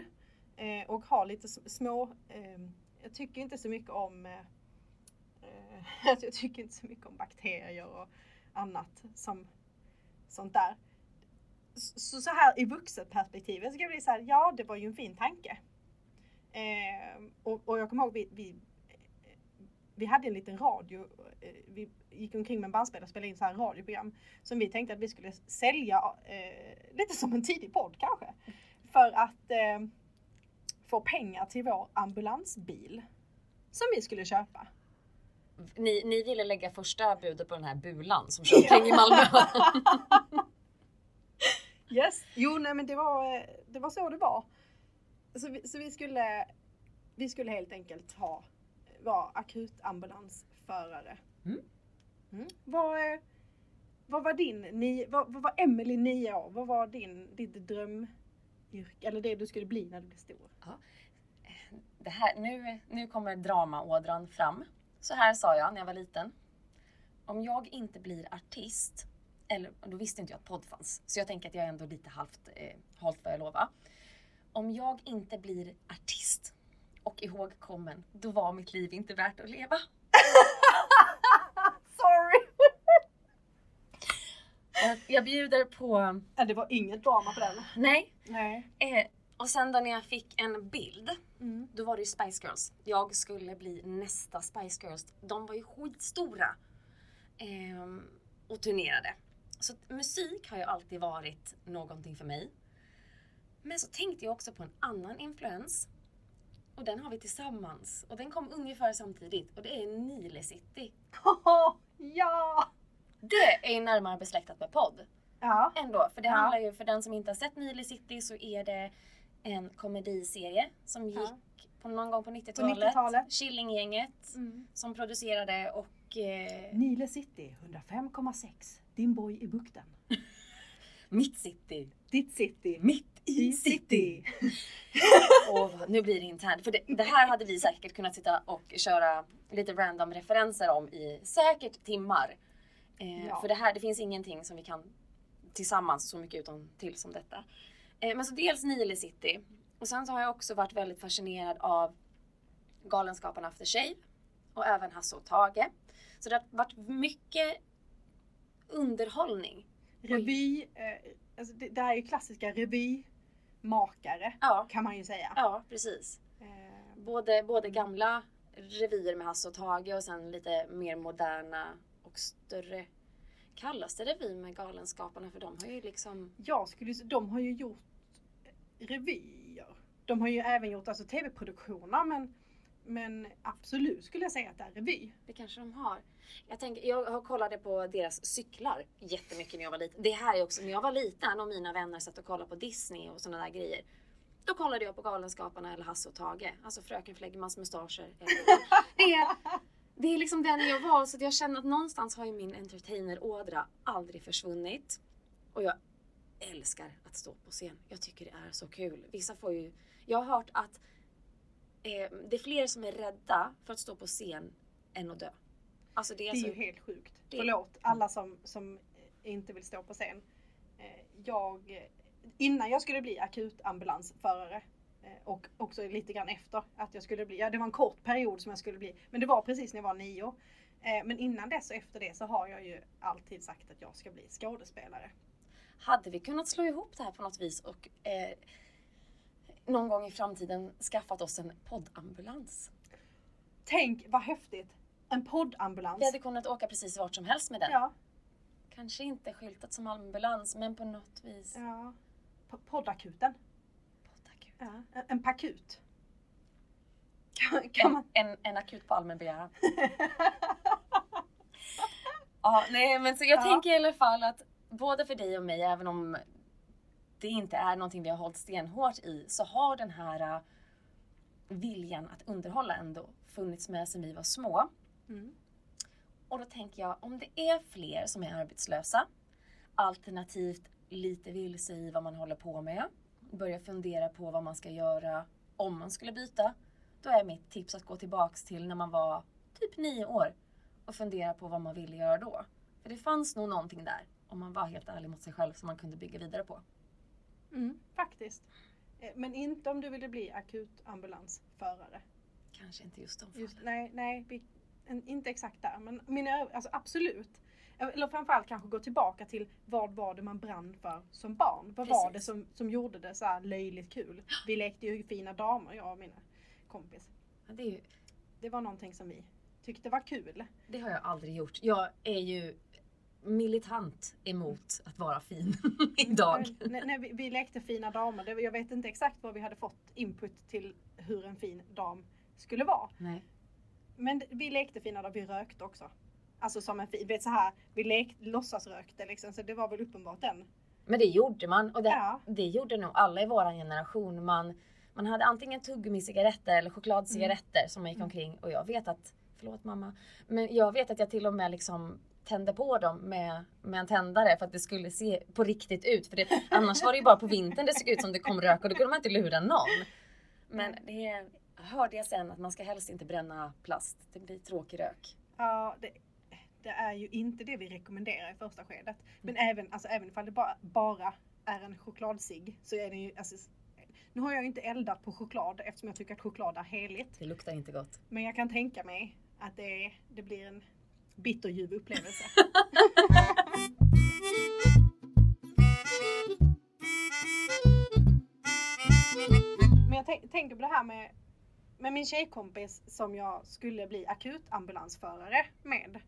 Eh, och har lite små, eh, jag tycker inte så mycket om eh, alltså jag tycker inte så mycket om bakterier och annat som sånt där. Så, så här i vuxenperspektivet så kan jag bli så här, ja det var ju en fin tanke. Eh, och, och jag kommer ihåg vi, vi, vi hade en liten radio, eh, vi gick omkring med en bandspelare och spelade in så här radioprogram som vi tänkte att vi skulle sälja eh, lite som en tidig podd kanske. För att eh, få pengar till vår ambulansbil som vi skulle köpa. Ni, ni ville lägga första budet på den här bulan som kör omkring i Malmö. Yes. Jo, nej men det var, eh, det var så det var. Så vi, så vi skulle, vi skulle helt enkelt ha, vara akutambulansförare. Mm. Mm. Vad, eh, vad var din, ni, vad, vad var Emily nio år? Vad var din, ditt yrke, Eller det du skulle bli när du blev stor? Det här, nu, nu kommer dramaådran fram. Så här sa jag när jag var liten. Om jag inte blir artist, eller då visste inte jag att podd fanns, så jag tänker att jag är ändå lite halvt eh, hållt vad jag lova. Om jag inte blir artist och ihågkommen, då var mitt liv inte värt att leva. Jag, jag bjuder på... Ja, det var inget drama på den. Nej. Nej. Eh, och sen då när jag fick en bild, Mm. då var det ju Spice Girls. Jag skulle bli nästa Spice Girls. De var ju skitstora. Ehm, och turnerade. Så musik har ju alltid varit någonting för mig. Men så tänkte jag också på en annan influens. Och den har vi tillsammans. Och den kom ungefär samtidigt. Och det är Nile City. ja! Det är ju närmare besläktat med podd. Ja. Ändå. För det Ja. handlar ju, för den som inte har sett Nile City så är det en komediserie som gick Ja. på någon gång på 90-talet. 90-talet. Killinggänget Mm. som producerade och eh, Nile City 105,6. Din borg i bukten. Mitt City. Ditt city. Mitt I city. Och nu blir det internt. För det, det här hade vi säkert kunnat sitta och köra lite random referenser om i säkert timmar. Eh, Ja. För det här, det finns ingenting som vi kan tillsammans så mycket utan till som detta. Eh, men så dels Nile City. Och sen så har jag också varit väldigt fascinerad av Galenskaparna After Shave. Och även Hasse och Tage. Så det har varit mycket underhållning. Revy, eh, alltså det, det här är ju klassiska revymakare Ja, kan man ju säga. ja precis. Eh, både, både gamla revyer med Hasse och Tage och sen lite mer moderna och större. Kallas det revy med Galenskaparna? För de har ju liksom... Jag skulle, de har ju gjort revyer. De har ju även gjort alltså, tv-produktioner men, men absolut skulle jag säga att det är revy. Det kanske de har. Jag, tänker, jag har kollade på deras cyklar jättemycket när jag var liten. Det här är också när jag var liten och mina vänner satt och kollade på Disney och sådana där grejer. Då kollade jag på Galenskaparna eller Hasse och Tage. Alltså Fröken Flegmans mustascher. Det det är liksom den jag var. Så jag känner att någonstans har ju min entertainer-ådra aldrig försvunnit. Och jag älskar att stå på scen. Jag tycker det är så kul. Vissa får ju... Jag har hört att eh, det är fler som är rädda för att stå på scen än att dö. Alltså det är, Det är så... ju helt sjukt. Det- Förlåt alla som, som inte vill stå på scen. Eh, Jag, innan jag skulle bli akutambulansförare och också lite grann efter att jag skulle bli, ja det var en kort period som jag skulle bli, men det var precis när jag var nio. Eh, Men innan dess och efter det så har jag ju alltid sagt att jag ska bli skådespelare. Hade vi kunnat slå ihop det här på något vis och eh, någon gång i framtiden skaffat oss en poddambulans? Tänk vad häftigt! En poddambulans. Vi hade kunnat åka precis vart som helst med den. Ja, Kanske inte skyltat som ambulans, men på något vis. ja. P- Poddakuten. Ja. En- En pakut. Kan, kan man... En, en, en akut på allmän begäran. ja, nej, men så jag Ja. tänker i alla fall att både för dig och mig, även om det inte är någonting vi har hållit stenhårt i, så har den här äh, viljan att underhålla ändå funnits med sedan vi var små. Mm. Och då tänker jag, om det är fler som är arbetslösa, alternativt lite vilse i vad man håller på med, börjar fundera på vad man ska göra om man skulle byta, då är mitt tips att gå tillbaks till när man var typ nio år och fundera på vad man ville göra då. För det fanns nog någonting där, om man var helt ärlig mot sig själv, som man kunde bygga vidare på. Mm, faktiskt. Eh, Men inte om du ville bli akutambulansförare. Kanske inte just de fallen. Just, nej, nej inte exakt där. Men mina, alltså absolut. Eller framförallt kanske gå tillbaka till vad var det man brann för som barn? Vad var det Precis. som, som gjorde det så här löjligt kul? Vi lekte ju fina damer, jag och mina kompis. Ja, det, ju, Det var någonting som vi tyckte var kul. det har jag aldrig gjort. Jag är ju militant emot att vara fin idag. När, när vi, vi lekte fina damer, jag vet inte exakt vad vi hade fått input till hur en fin dam skulle vara. Nej. Men vi lekte fina damer, vi rökte också. Alltså som en vet så här, vi lekte, låtsasrökte liksom, så det var väl uppenbart den. Men det gjorde man och det, Ja. det gjorde nog alla i vår generation. Man, man hade antingen tuggummi-cigaretter eller chokladcigaretter som man gick Mm. omkring och jag vet att, förlåt mamma, men jag vet att jag till och med liksom tände på dem med, med en tändare för att det skulle se på riktigt ut. För det, annars var det ju bara på vintern det såg ut som det kom rök och då kunde man inte lura någon. Men det hörde jag sen att man ska helst inte bränna plast. Det blir tråkig rök. Ja, det, det är ju inte det vi rekommenderar i första skedet. Men även, alltså, även ifall det bara, bara är en chokladcigg så är det ju, alltså, nu har jag inte eldat på choklad eftersom jag tycker att choklad är heligt. Det luktar inte gott. Men jag kan tänka mig att det, det blir en bitterljuv upplevelse. Men jag tän- tänker på det här med, med min tjejkompis som jag skulle bli akutambulansförare med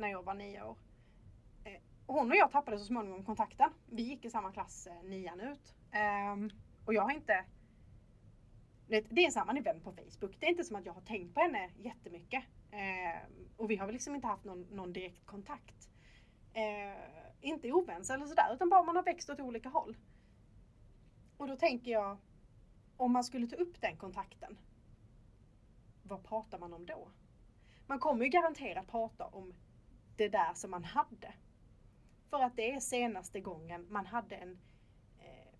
när jag var nio år. Eh, hon och jag tappade så småningom kontakten. Vi gick i samma klass eh, nian ut. Ehm, och jag har inte... Det är samma vän på Facebook. Det är inte som att jag har tänkt på henne jättemycket. Ehm, och vi har väl liksom inte haft någon, någon direkt kontakt. Ehm, inte oväns eller sådär, utan bara man har växt åt olika håll. Och då tänker jag, om man skulle ta upp den kontakten, vad pratar man om då? Man kommer ju garanterat prata om det där som man hade. För att det är senaste gången man hade en, eh,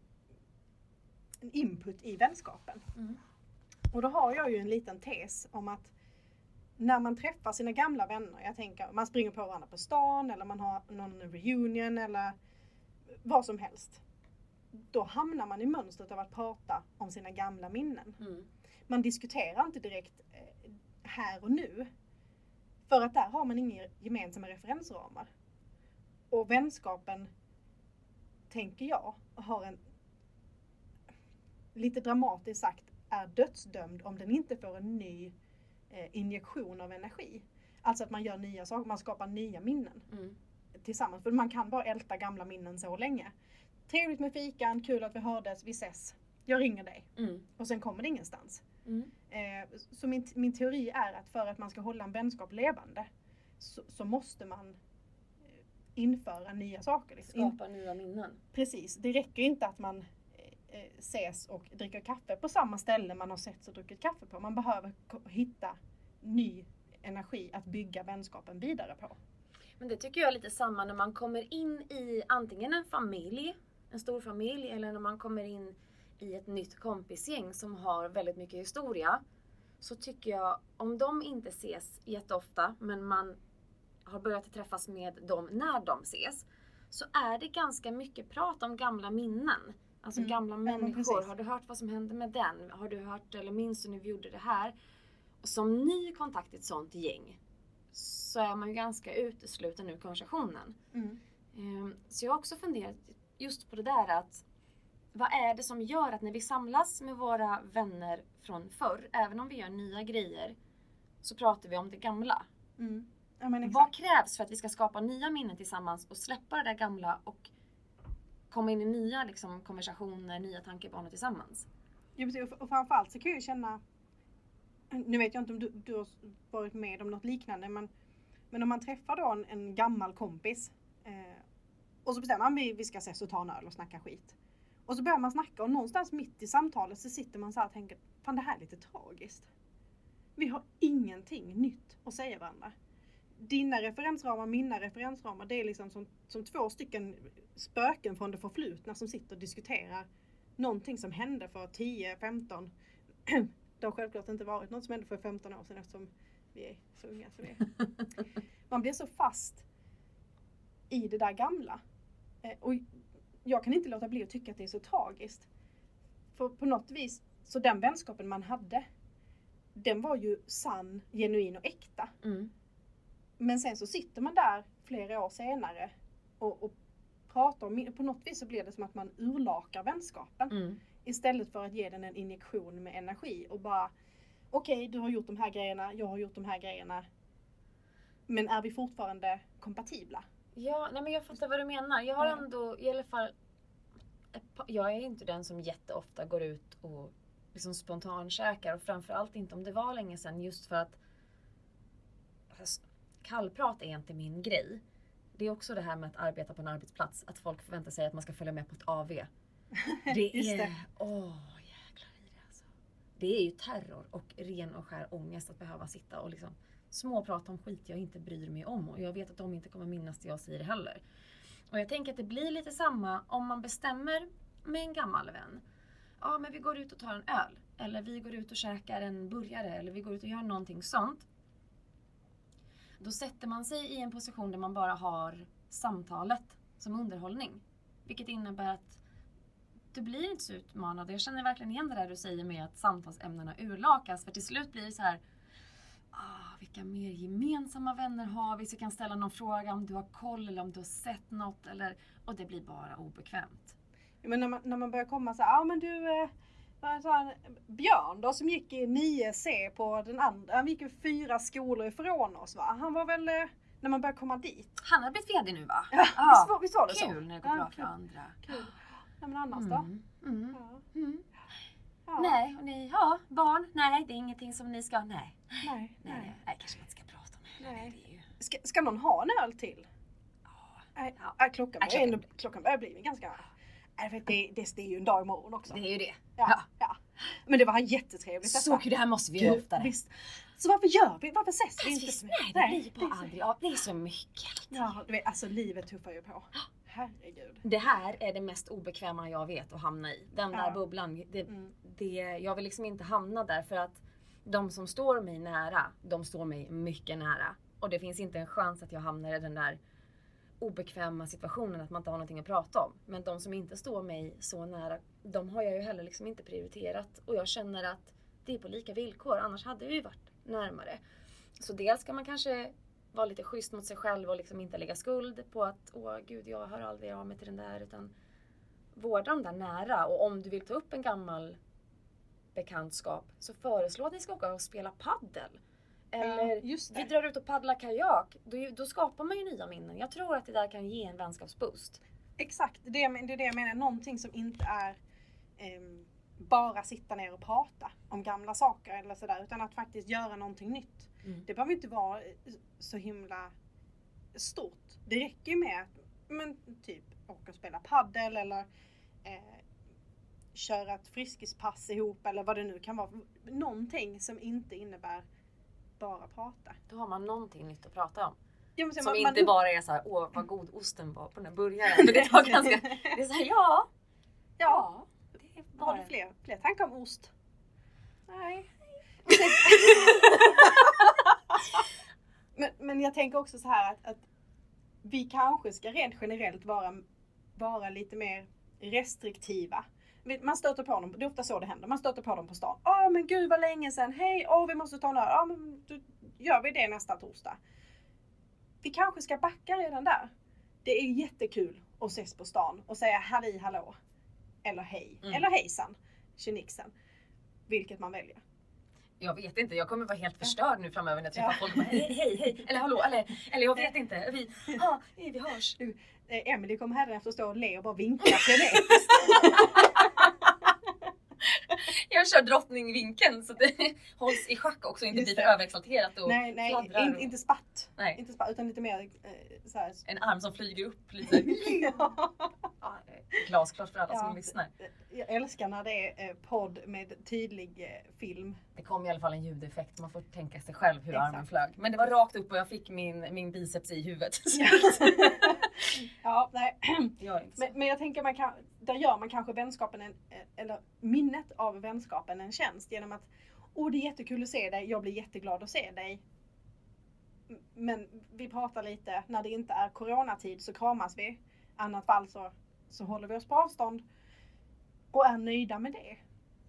en input i vänskapen. Mm. Och då har jag ju en liten tes om att när man träffar sina gamla vänner, jag tänker man springer på varandra på stan eller man har någon reunion eller vad som helst. Då hamnar man i mönstret av att prata om sina gamla minnen. Mm. Man diskuterar inte direkt eh, här och nu. För att där har man inga gemensamma referensramar. Och vänskapen, tänker jag, har en lite dramatiskt sagt är dödsdömd om den inte får en ny eh, injektion av energi. Alltså att man gör nya saker, man skapar nya minnen Mm. tillsammans. För man kan bara älta gamla minnen så länge. Trevligt med fikan, kul att vi hördes, vi ses. Jag ringer dig. Mm. Och sen kommer det ingenstans. Mm. Eh, så min, min teori är att för att man ska hålla en vänskap levande så, så måste man eh, införa nya saker. Liksom. Skapa nya minnen. precis, det räcker inte att man eh, ses och dricker kaffe på samma ställe man har setts och druckit kaffe på. Man behöver hitta ny energi att bygga vänskapen vidare på. Men det tycker jag är lite samma när man kommer in i antingen en familj, en stor familj, eller när man kommer in i ett nytt kompisgäng som har väldigt mycket historia. Så tycker jag, om de inte ses jätteofta, men man har börjat träffas med dem när de ses, så är det ganska mycket prat om gamla minnen. Alltså Mm. gamla människor. precis. har du hört vad som hände med den? Har du hört eller minns du när vi gjorde det här? Och som ny kontakt i ett sånt gäng så är man ju ganska utesluten ur konversationen. Ehm, Så jag har också funderat just på det där att vad är det som gör att när vi samlas med våra vänner från förr, även om vi gör nya grejer, så pratar vi om det gamla. Mm. Ja. Vad krävs för att vi ska skapa nya minnen tillsammans och släppa det där gamla och komma in i nya liksom, konversationer, nya tankebanor tillsammans? Ja, precis. Och- Och framförallt så kan jag ju känna, nu vet jag inte om du, du har varit med om något liknande, men, men om man träffar då en, en gammal kompis eh, och så bestämmer man vi, vi ska ses och ta en öl och snacka skit. Och så börjar man snacka och någonstans mitt i samtalet så sitter man så här och tänker, fan det här är lite tragiskt. Vi har ingenting nytt att säga varandra. Dina referensramar, mina referensramar, det är liksom som, som två stycken spöken från det förflutna som sitter och diskuterar någonting som hände för 10, 15. Det har självklart inte varit något som hände för 15 år sedan eftersom vi är så unga. Så vi är. Man blir så fast i det där gamla. Eh, Och jag kan inte låta bli att tycka att det är så tragiskt. För på något vis, så den vänskapen man hade, den var ju sann, genuin och äkta. Mm. Men sen så sitter man där flera år senare och, och pratar om, på något vis så blir det som att man urlakar vänskapen. Mm. Istället för att ge den en injektion med energi och bara Okej, du har gjort de här grejerna, jag har gjort de här grejerna. Men är vi fortfarande kompatibla? Ja, nej men jag fattar vad du menar. Jag har Ja. ändå i alla fall... par- Jag är inte den som jätteofta går ut och liksom spontankäkar och framförallt inte om det var länge sedan just för att alltså, kallprat är inte min grej. Det är också det här med att arbeta på en arbetsplats, att folk förväntar sig att man ska följa med på ett AV. Det är... det. Åh, jäklar i det alltså. Det är ju terror och ren och skär ångest att behöva sitta och liksom småprata om skit jag inte bryr mig om och jag vet att de inte kommer minnas det jag säger heller. Och jag tänker att det blir lite samma om man bestämmer med en gammal vän. Ja, men vi går ut och tar en öl. Eller vi går ut och käkar en burgare. Eller vi går ut och gör någonting sånt. Då sätter man sig i en position där man bara har samtalet som underhållning. Vilket innebär att du blir inte så utmanad. Jag känner verkligen igen det där du säger med att samtalsämnena urlakas. För till slut blir det så här vilka mer gemensamma vänner har vi? Så kan ställa någon fråga om du har koll eller om du har sett något. Eller, och det blir bara obekvämt. Ja, Men när man, när man börjar komma så här, ja ah, men du, eh, han, Björn då som gick i 9C på den andra, han gick ju fyra skolor ifrån oss va? Han var väl, eh, när man börjar komma dit. Han har blivit VD nu va? Ja, Ja, visst, var, visst var det så? Kul när det går Ja, bra kul. för andra. Kul. Nej men annars då? Mm. Mm. Ja. Mm. Ja. Nej, och ni, ja, barn, nej det är ingenting som ni ska, nej. Nej, Nej, nej. nej kanske man inte ska prata om heller. Nej. Det är ju, Ska, ska någon ha en öl till? ja. Nej, Ja. nej, klockan, Nej, börjar klockan- klockan börjar bli ganska... Nej, det, det, det är ju en dag imorgon också. Det är ju det. Ja, Ja. ja. Men det var jättetrevligt Så kul, det här måste vi göra oftare. Visst. Så varför gör vi? Varför ses vi inte? visst, nej, det blir det är bara aldrig av. Det är så mycket. Ja, du vet, alltså livet tuffar ju på. Herregud. Det här är det mest obekväma jag vet att hamna i. Den där Ja. bubblan. Det, Mm. det, jag vill liksom inte hamna där för att de som står mig nära, de står mig mycket nära. Och det finns inte en chans att jag hamnar i den där obekväma situationen att man inte har någonting att prata om. Men de som inte står mig så nära, de har jag ju heller liksom inte prioriterat. Och jag känner att det är på lika villkor, annars hade vi ju varit närmare. Så dels ska man kanske vara lite schysst mot sig själv och liksom inte lägga skuld på att åh gud jag hör aldrig av mig till den där utan vårda de där nära och om du vill ta upp en gammal bekantskap så föreslå att ni ska åka och spela paddel. Ja, Eller just vi drar ut och paddlar kajak. Då, då skapar man ju nya minnen. Jag tror att det där kan ge en vänskapsboost. Exakt, det är det, det är det jag menar. Någonting som inte är ehm, bara sitta ner och prata om gamla saker eller sådär. Utan att faktiskt göra någonting nytt. Mm. Det behöver inte vara eh, så himla stort. Det räcker ju med att men, typ åka och spela paddel eller eh, köra ett friskispass ihop eller vad det nu kan vara. Någonting som inte innebär bara prata. Då har man någonting nytt att prata om. Ja, Som man- inte man- bara är så här, åh vad god osten var på den här burgaren. Det tar ganska, det är så här, ja. Ja. Det är Har du bara... fler, fler tankar om ost? Nej. men, men jag tänker också så här att, att vi kanske ska rent generellt vara, vara lite mer restriktiva. Man stöter på dem, det är ofta så det händer, man stöter på dem på stan. Åh men gud vad länge sedan, hej, åh vi måste ta en öl. Ja men då gör vi det nästa torsdag. Vi kanske ska backa redan där. Det är jättekul att ses på stan och säga halli hallå. Eller hej. Mm. Eller hejsan. Tjenixen. Vilket man väljer. Jag vet inte, jag kommer vara helt förstörd nu framöver när jag träffar Ja. folk. och Bara, hej, hej, hej, eller hallå, eller, eller jag vet inte. Vi, ah, vi hörs. Du, eh, Emily kommer hädanefter stå och le och bara vinka frenetiskt. Jag kör drottningvinkeln så det hålls i schack också, inte blir för överexalterat och nej, nej, in, och- inte spatt. Nej, Inte spatt, utan lite mer eh, så här. en arm som flyger upp lite. ja. Glasklart för alla Ja. som lyssnar. Jag älskar när det är eh, podd med tydlig eh, film. Det kom i alla fall en ljudeffekt, man får tänka sig själv hur Exakt. armen flög. Men det var rakt upp och jag fick min, min biceps i huvudet. ja, nej. Så. Men, men jag tänker man kan, där gör man kanske vänskapen en, eller minnet av vänskapen en tjänst genom att Åh det är jättekul att se dig, jag blir jätteglad att se dig. Men vi pratar lite, när det inte är coronatid så kramas vi. annat fall så, så håller vi oss på avstånd. Och är nöjda med det.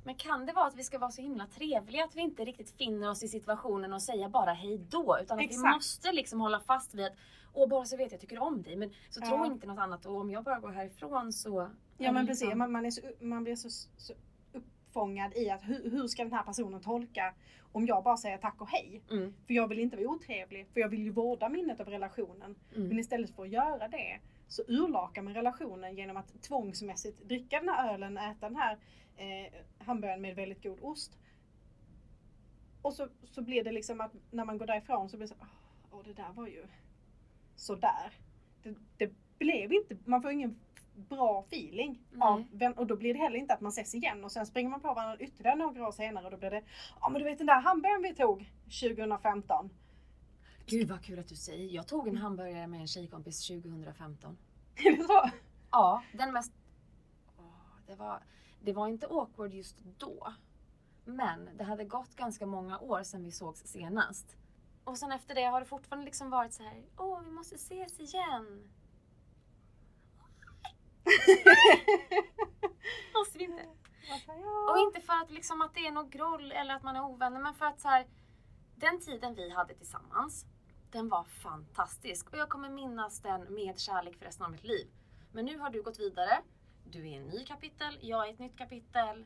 Men kan det vara att vi ska vara så himla trevliga att vi inte riktigt finner oss i situationen och säga bara hej då? Utan att vi Exakt. måste liksom hålla fast vid att Åh, bara så vet jag, jag tycker om dig. Men så Ja. tro inte något annat och om jag bara går härifrån så... Ja men det precis, liksom- man, man, är så, man blir så, så uppfångad i att hur, hur ska den här personen tolka om jag bara säger tack och hej? Mm, För jag vill inte vara otrevlig, för jag vill ju vårda minnet av relationen. Men mm. istället för att göra det så urlakar man relationen genom att tvångsmässigt dricka den här ölen, äta den här eh, hamburgaren med väldigt god ost. Och så, så blir det liksom att när man går därifrån så blir det så åh åh, det där var ju sådär. Det, det blev inte, man får ingen bra feeling av Nej. vän, och då blir det heller inte att man ses igen och sen springer man på varandra ytterligare några år senare och då blir det, ja men du vet den där hamburgaren vi tog 2015. Gud vad kul att du säger. Jag tog en hamburgare med en tjejkompis 2015. Är det så? Ja, den mest... Åh, det, var, det var inte awkward just då. Men det hade gått ganska många år sedan vi sågs senast. Och sen efter det har det fortfarande liksom varit så här. Åh, vi måste ses igen. Måste vi inte? Och inte för att, liksom, att det är något groll eller att man är ovänner, men för att så här, den tiden vi hade tillsammans, den var fantastisk. Och jag kommer minnas den med kärlek för resten av mitt liv. Men nu har du gått vidare. Du är en ny kapitel, jag är ett nytt kapitel.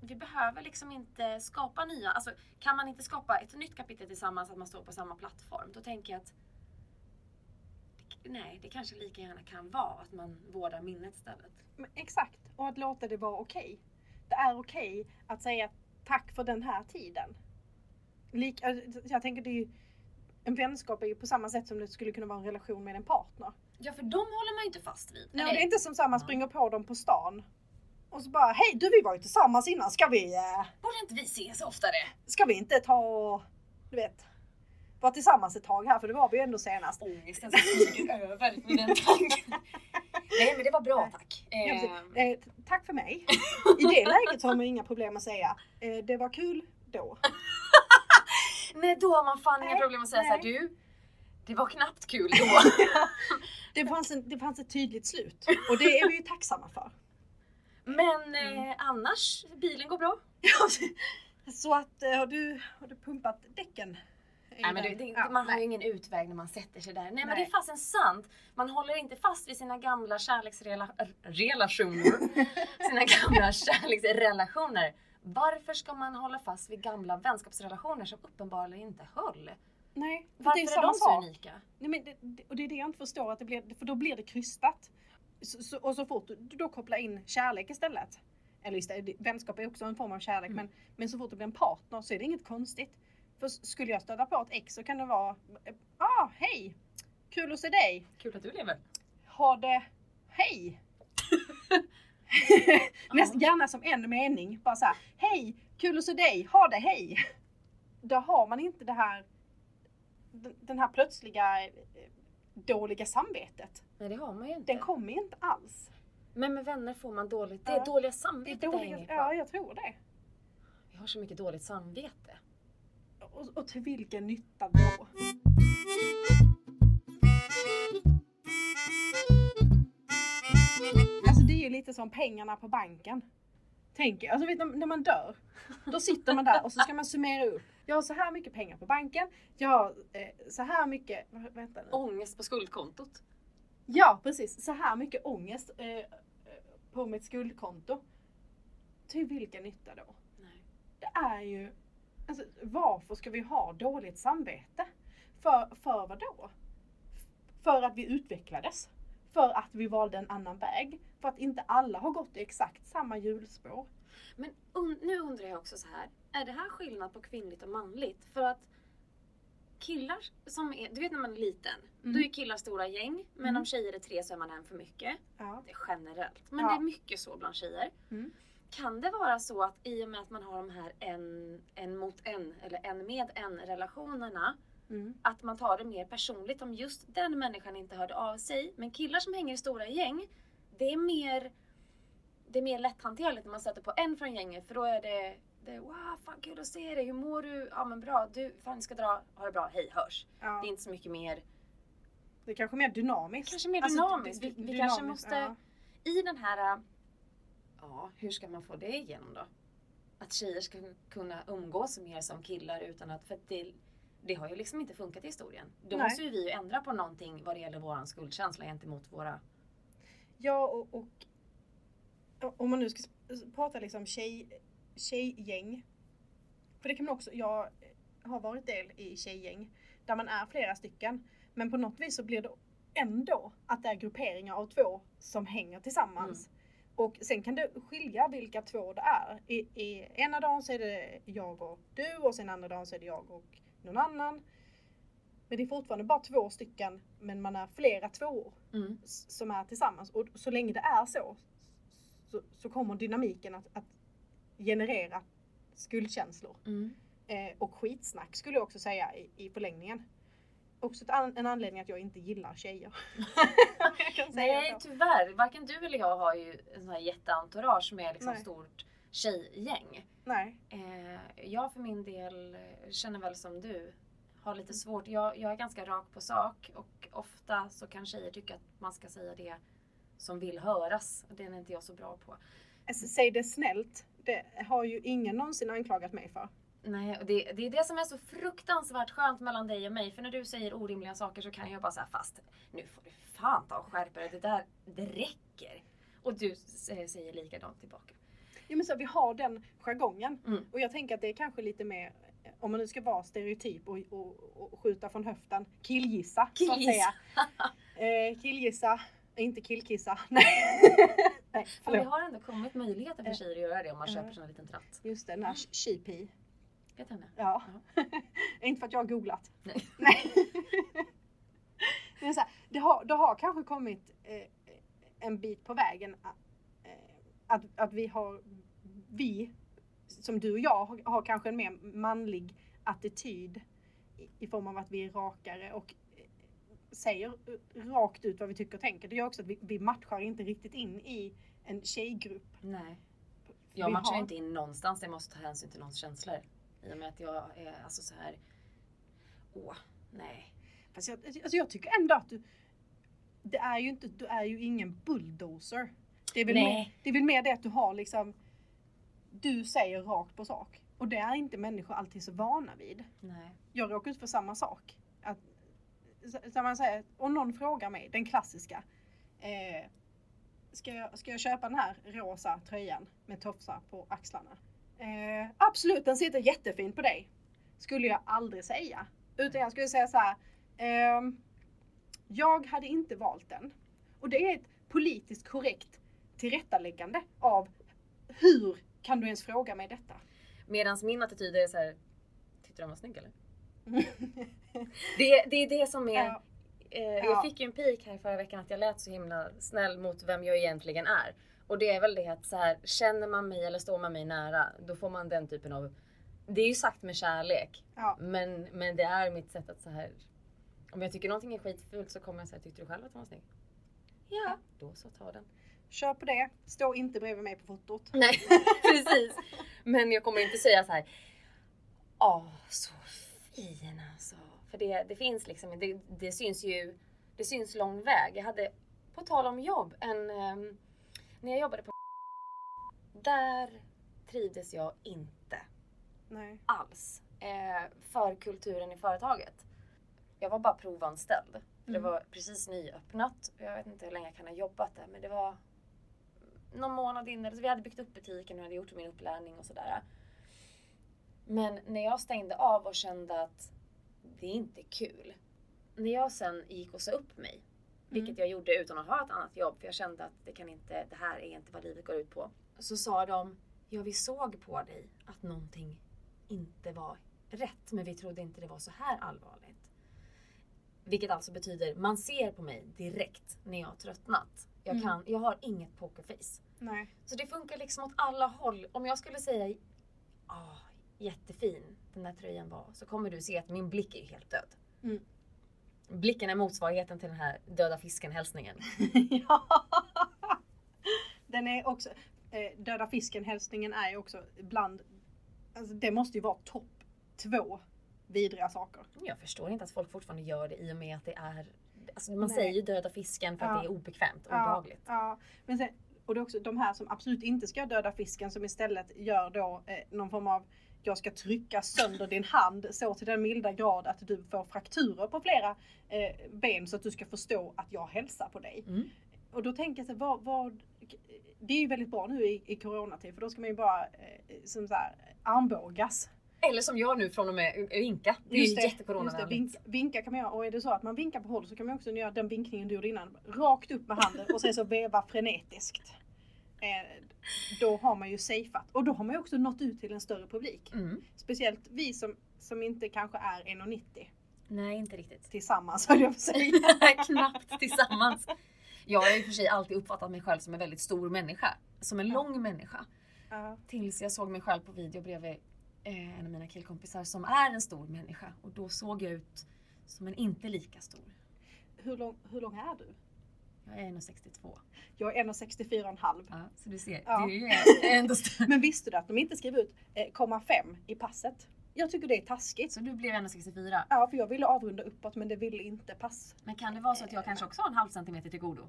Vi behöver liksom inte skapa nya, alltså kan man inte skapa ett nytt kapitel tillsammans, att man står på samma plattform, då tänker jag att Nej, det kanske lika gärna kan vara att man vårdar minnet istället. Men Exakt, och att låta det vara okej. Det är okej att säga tack för den här tiden. Lik, äh, jag tänker det är ju, en vänskap är ju på samma sätt som det skulle kunna vara en relation med en partner. Ja, för de håller man ju inte fast vid. Nej, det är inte som så man springer på dem på stan och så bara hej du vi var ju tillsammans innan, ska vi, eh, Borde inte vi ses oftare? ska vi inte ta och, du vet, vara tillsammans ett tag här för det var vi ju ändå senast. Ångesten som över med den tanken. Nej men det var bra tack. Ja, Eh, precis. Eh, tack för mig. I det läget har man inga problem att säga eh, det var kul då. nej då har man fan inga Nej, problem att säga såhär du, det var knappt kul då. Det fanns, en, det fanns ett tydligt slut och det är vi ju tacksamma för. Men eh, annars, bilen går bra. Så att, eh, har du, har du pumpat däcken? Nej, men det, det, Ja, man har ju ingen utväg när man sätter sig där. Nej, men Nej. det är fasen sant. Man håller inte fast vid sina gamla kärleksrelationer. sina gamla kärleksrelationer Varför ska man hålla fast vid gamla vänskapsrelationer som uppenbarligen inte höll? Nej, för Varför det är är, de så sak. unika? Nej, men det, det, och det är det jag inte förstår, att det blir, för då blir det krystat. Så, så, och så fort du då kopplar in kärlek istället, eller istället, det- vänskap är också en form av kärlek, Mm. men, men så fort det blir en partner så är det inget konstigt. För skulle jag stöta på ett ex så kan det vara, ah hej, kul att se dig, Kul att du lever. ha det, hej. Näst, gärna som en mening, bara så här, hej, kul att se dig, ha det, hej. Då har man inte det här, den, här plötsliga eh, dåliga samvetet. Nej det har man ju inte. Den kommer inte alls. Men med vänner får man dåligt. Det är Ja. dåliga Det är samvetet det dåliga, hänger på. ja, jag tror det. Jag har så mycket dåligt samvete. Och, och till vilken nytta då? Alltså det är ju lite som pengarna på banken. Tänk, alltså vet, du, när man dör, då sitter man där och så ska man summera upp. Jag har så här mycket pengar på banken, jag har eh, så här mycket, vänta nu. Ångest på skuldkontot. Ja precis, så här mycket ångest eh, eh, på mitt skuldkonto. Till vilken nytta då? Nej. Det är ju, alltså varför ska vi ha dåligt samvete? För, för vad då? För att vi utvecklades. För att vi valde en annan väg. För att inte alla har gått i exakt samma hjulspår. Men un- nu undrar jag också så här. Är det här skillnad på kvinnligt och manligt? För att killar som är, du vet när man är liten, Mm. då är killar stora gäng. Men Mm. om tjejer är tre så är man en för mycket. Ja. Det är generellt. Men Ja. det är mycket så bland tjejer. Mm. Kan det vara så att i och med att man har de här en, en mot en eller en med en relationerna Mm. att man tar det mer personligt om just den människan inte hörde av sig. Men killar som hänger i stora gäng, det är mer, det är mer lätthanterligt när man sätter på en från gänget för då är det, det wow, fan kul att se dig, hur mår du? Ja men bra, du, fan ska dra, ha det bra, hej hörs. Det är Ja. inte så mycket mer, Det är kanske mer dynamiskt. kanske mer Alltså, dynamiskt. Vi, vi kanske dynamiskt, måste, ja. i den här, ja hur ska man få det igenom då? Att tjejer ska kunna umgås mer som killar utan att, för att det, det har ju liksom inte funkat i historien. Då Nej. måste ju vi ändra på någonting vad det gäller våran skuldkänsla gentemot våra Ja och, och om man nu ska prata liksom tjej, tjejgäng. För det kan man också, jag har varit del i tjejgäng där man är flera stycken. Men på något vis så blir det ändå att det är grupperingar av två som hänger tillsammans. Och sen kan det skilja vilka två det är. I, i ena dagen så är det jag och du och sen andra dagen så är det jag och någon annan. Men det är fortfarande bara två stycken men man är flera tvåor Mm. som är tillsammans. Och så länge det är så så, så kommer dynamiken att, att generera skuldkänslor. Mm. Eh, och skitsnack skulle jag också säga i, i förlängningen. Också an, en anledning att jag inte gillar tjejer. Nej tyvärr, varken du eller jag har ju en sån här jätteentourage med liksom Nej. stort tjejgäng. Nej. Eh, jag för min del känner väl som du, har lite svårt. Jag, jag är ganska rak på sak och ofta så kan tjejer tycka att man ska säga det som vill höras. Det är inte jag så bra på. Alltså, säg det snällt. Det har ju ingen någonsin anklagat mig för. Nej, och det, det är det som är så fruktansvärt skönt mellan dig och mig. För när du säger orimliga saker så kan jag bara säga fast nu får du fan ta och skärpa dig. Det där, det räcker. Och du s- säger likadant tillbaka. Ja, men så vi har den jargongen. Mm. Och jag tänker att det är kanske lite mer, om man nu ska vara stereotyp och, och, och skjuta från höften, killgissa. Killgissa. Eh, killgissa, inte killkissa. Nej, Nej För förlåt. har ändå kommit möjligheter för Eh, tjejer att göra det om man eh. köper sig en liten tratt. Just det, den här cheapy. Vet henne? Ja. inte för att jag har googlat. Nej. Nej. Men så här, det, har, det har kanske kommit eh, en bit på vägen eh, att, att vi har, vi som du och jag har, har kanske en mer manlig attityd i, i form av att vi är rakare och eh, säger rakt ut vad vi tycker och tänker. Det gör också att vi, vi matchar inte riktigt in i en tjejgrupp. Nej. Vi Jag matchar har- inte in någonstans. Jag måste ta hänsyn till någons känslor. I och med att jag är alltså så här. Åh, nej. Fast jag, alltså jag tycker ändå att du, det är ju inte, du är ju ingen bulldozer. Det är, väl Nej. mer, det är väl mer det att du har liksom, du säger rakt på sak. Och det är inte människor alltid så vana vid. Nej. Jag råkar ut för samma sak. Att, så- man säger, och någon frågar mig, den klassiska. Eh, ska, jag, ska jag köpa den här rosa tröjan med tofsar på axlarna? Eh, absolut, den sitter jättefint på dig. Skulle jag aldrig säga. Utan jag skulle säga så här. ehm, jag hade inte valt den. Och det är ett politiskt korrekt tillrättaläggande av hur kan du ens fråga mig detta? Medan min attityd är så här. Tyckte du den var snygg eller? Det, det är det som är... Ja. Eh, Ja. Jag fick ju en pik här förra veckan att jag lät så himla snäll mot vem jag egentligen är. Och det är väl det att så här, känner man mig eller står man mig nära, då får man den typen av... Det är ju sagt med kärlek. Ja. Men, men det är mitt sätt att så här... Om jag tycker någonting är skitfult så kommer jag säga, tyckte du själv att den var snygg? Ja, då så ta den. Kör på det. Stå inte bredvid mig på fotot. Nej, precis. Men jag kommer inte säga så här. Åh, så fin alltså. För det, det finns liksom, det, det syns ju, det syns lång väg. Jag hade, på tal om jobb, en, ehm, när jag jobbade på där trivdes jag inte Nej. alls eh, för kulturen i företaget. Jag var bara provanställd. För Det Mm. var precis nyöppnat. Jag vet inte hur länge jag kan ha jobbat där men det var någon månad innan. Så vi hade byggt upp butiken och hade gjort min upplärning och sådär. Men när jag stängde av och kände att det är inte kul. När jag sen gick och sa upp mig, vilket jag gjorde utan att ha ett annat jobb för jag kände att det kan inte, det här är inte vad livet går ut på. Så sa de, ja vi såg på dig att någonting inte var rätt men vi trodde inte det var så här allvarligt. Vilket alltså betyder, man ser på mig direkt när jag har tröttnat. Jag, Mm. kan, jag har inget pokerface. Nej. Så det funkar liksom åt alla håll. Om jag skulle säga ah, jättefin den där tröjan var så kommer du se att min blick är helt död. Mm. Blicken är motsvarigheten till den här döda fisken hälsningen. ja. Den är också, eh, döda fisken hälsningen är ju också bland, alltså det måste ju vara topp två vidriga saker. Jag förstår inte att folk fortfarande gör det i och med att det är Alltså man Nej. säger ju döda fisken för att Ja. det är obekvämt och Ja, obehagligt. Ja, men sen, och det är också de här som absolut inte ska döda fisken som istället gör då eh, någon form av jag ska trycka sönder din hand så till den milda grad att du får frakturer på flera eh, ben så att du ska förstå att jag hälsar på dig. Mm. Och då tänker jag så vad, vad, det är ju väldigt bra nu i, i coronatid för då ska man ju bara eh, som så här, armbågas. Eller som jag nu från och med vinka. Det är ju jättecoronavänligt. vinka, vinka kan man göra och är det så att man vinkar på håll så kan man också göra den vinkningen du gjorde innan. Rakt upp med handen och sen så veva frenetiskt. Eh, då har man ju safeat och då har man ju också nått ut till en större publik. Mm. Speciellt vi som, som inte kanske är 1,90 Nej, inte riktigt. tillsammans höll jag på att säga. Knappt tillsammans. Jag har i och för sig alltid uppfattat mig själv som en väldigt stor människa. Som en lång människa. Ja. Tills jag såg mig själv på video bredvid eh, en av mina killkompisar som är en stor människa. Och då såg jag ut som en inte lika stor. hur, lång, hur lång är du? Jag är 1,62. Jag är 1,64,5. Ja, så du ser, Ja. du är ändå större. Men visste du att de inte skrev ut eh, 0,5 i passet? Jag tycker det är taskigt. Så du blev 1,64. Ja, för jag ville avrunda uppåt men det ville inte pass. Men kan det vara så att jag kanske också har en halv centimeter till godo?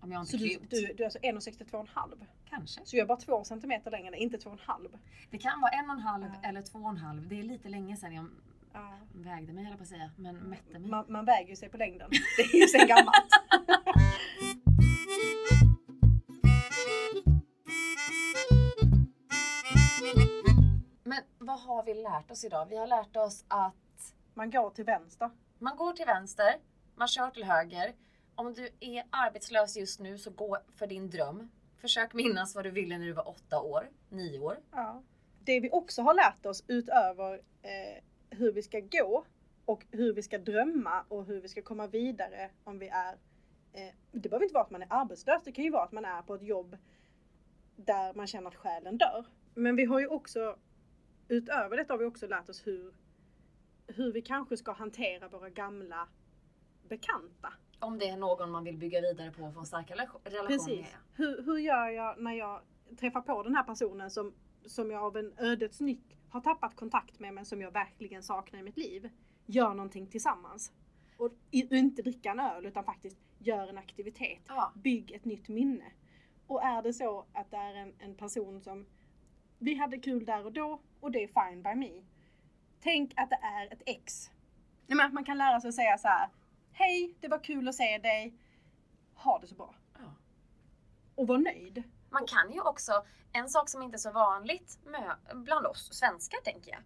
Om jag inte Så du, du, du är alltså 1,62,5. Kanske. Så jag är bara 2 centimeter längre, inte 2,5. Det kan vara en och en halv Ja. eller två och en halv. Det är lite länge sedan jag Ja. vägde mig höll på att säga. Men mätte mig. Man, man väger ju sig på längden. Det är ju sen gammalt. Men vad har vi lärt oss idag? Vi har lärt oss att Man går till vänster. man går till vänster, man kör till höger. Om du är arbetslös just nu så gå för din dröm. Försök minnas vad du ville när du var åtta år, nio år. Ja. Det vi också har lärt oss utöver eh, hur vi ska gå och hur vi ska drömma och hur vi ska komma vidare om vi är eh, Det behöver inte vara att man är arbetslös, det kan ju vara att man är på ett jobb där man känner att själen dör. Men vi har ju också utöver detta har vi också lärt oss hur, hur vi kanske ska hantera våra gamla bekanta. Om det är någon man vill bygga vidare på och få en starkare relation med. Precis. Hur, hur gör jag när jag träffar på den här personen som, som jag av en ödets nyck har tappat kontakt med men som jag verkligen saknar i mitt liv. Gör någonting tillsammans. Och inte dricka en öl utan faktiskt gör en aktivitet. Ja. Bygg ett nytt minne. Och är det så att det är en, en person som vi hade kul där och då och det är fine by me. Tänk att det är ett ex. Nej, men att man kan lära sig att säga så här. Hej, det var kul att se dig. Ha det så bra Ja. och vara nöjd. Man kan ju också, en sak som inte är så vanligt med, bland oss svenskar tänker jag.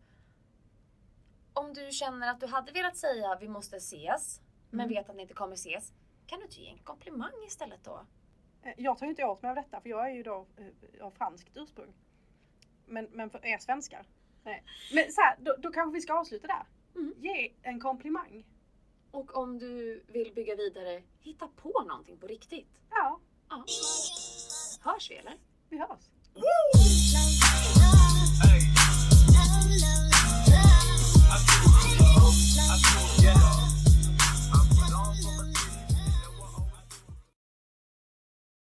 Om du känner att du hade velat säga vi måste ses, men Mm. vet att ni inte kommer ses. Kan du inte ge en komplimang istället då? Eh, Jag tar ju inte åt mig av detta för jag är ju då eh, av franskt ursprung. Men, men för er svenskar. Nej. Men så här, då, då kanske vi ska avsluta där. Mm. Ge en komplimang. Och om du vill bygga vidare, hitta på någonting på riktigt. Ja, Ja. Hörs vi eller? Vi hörs. Woo!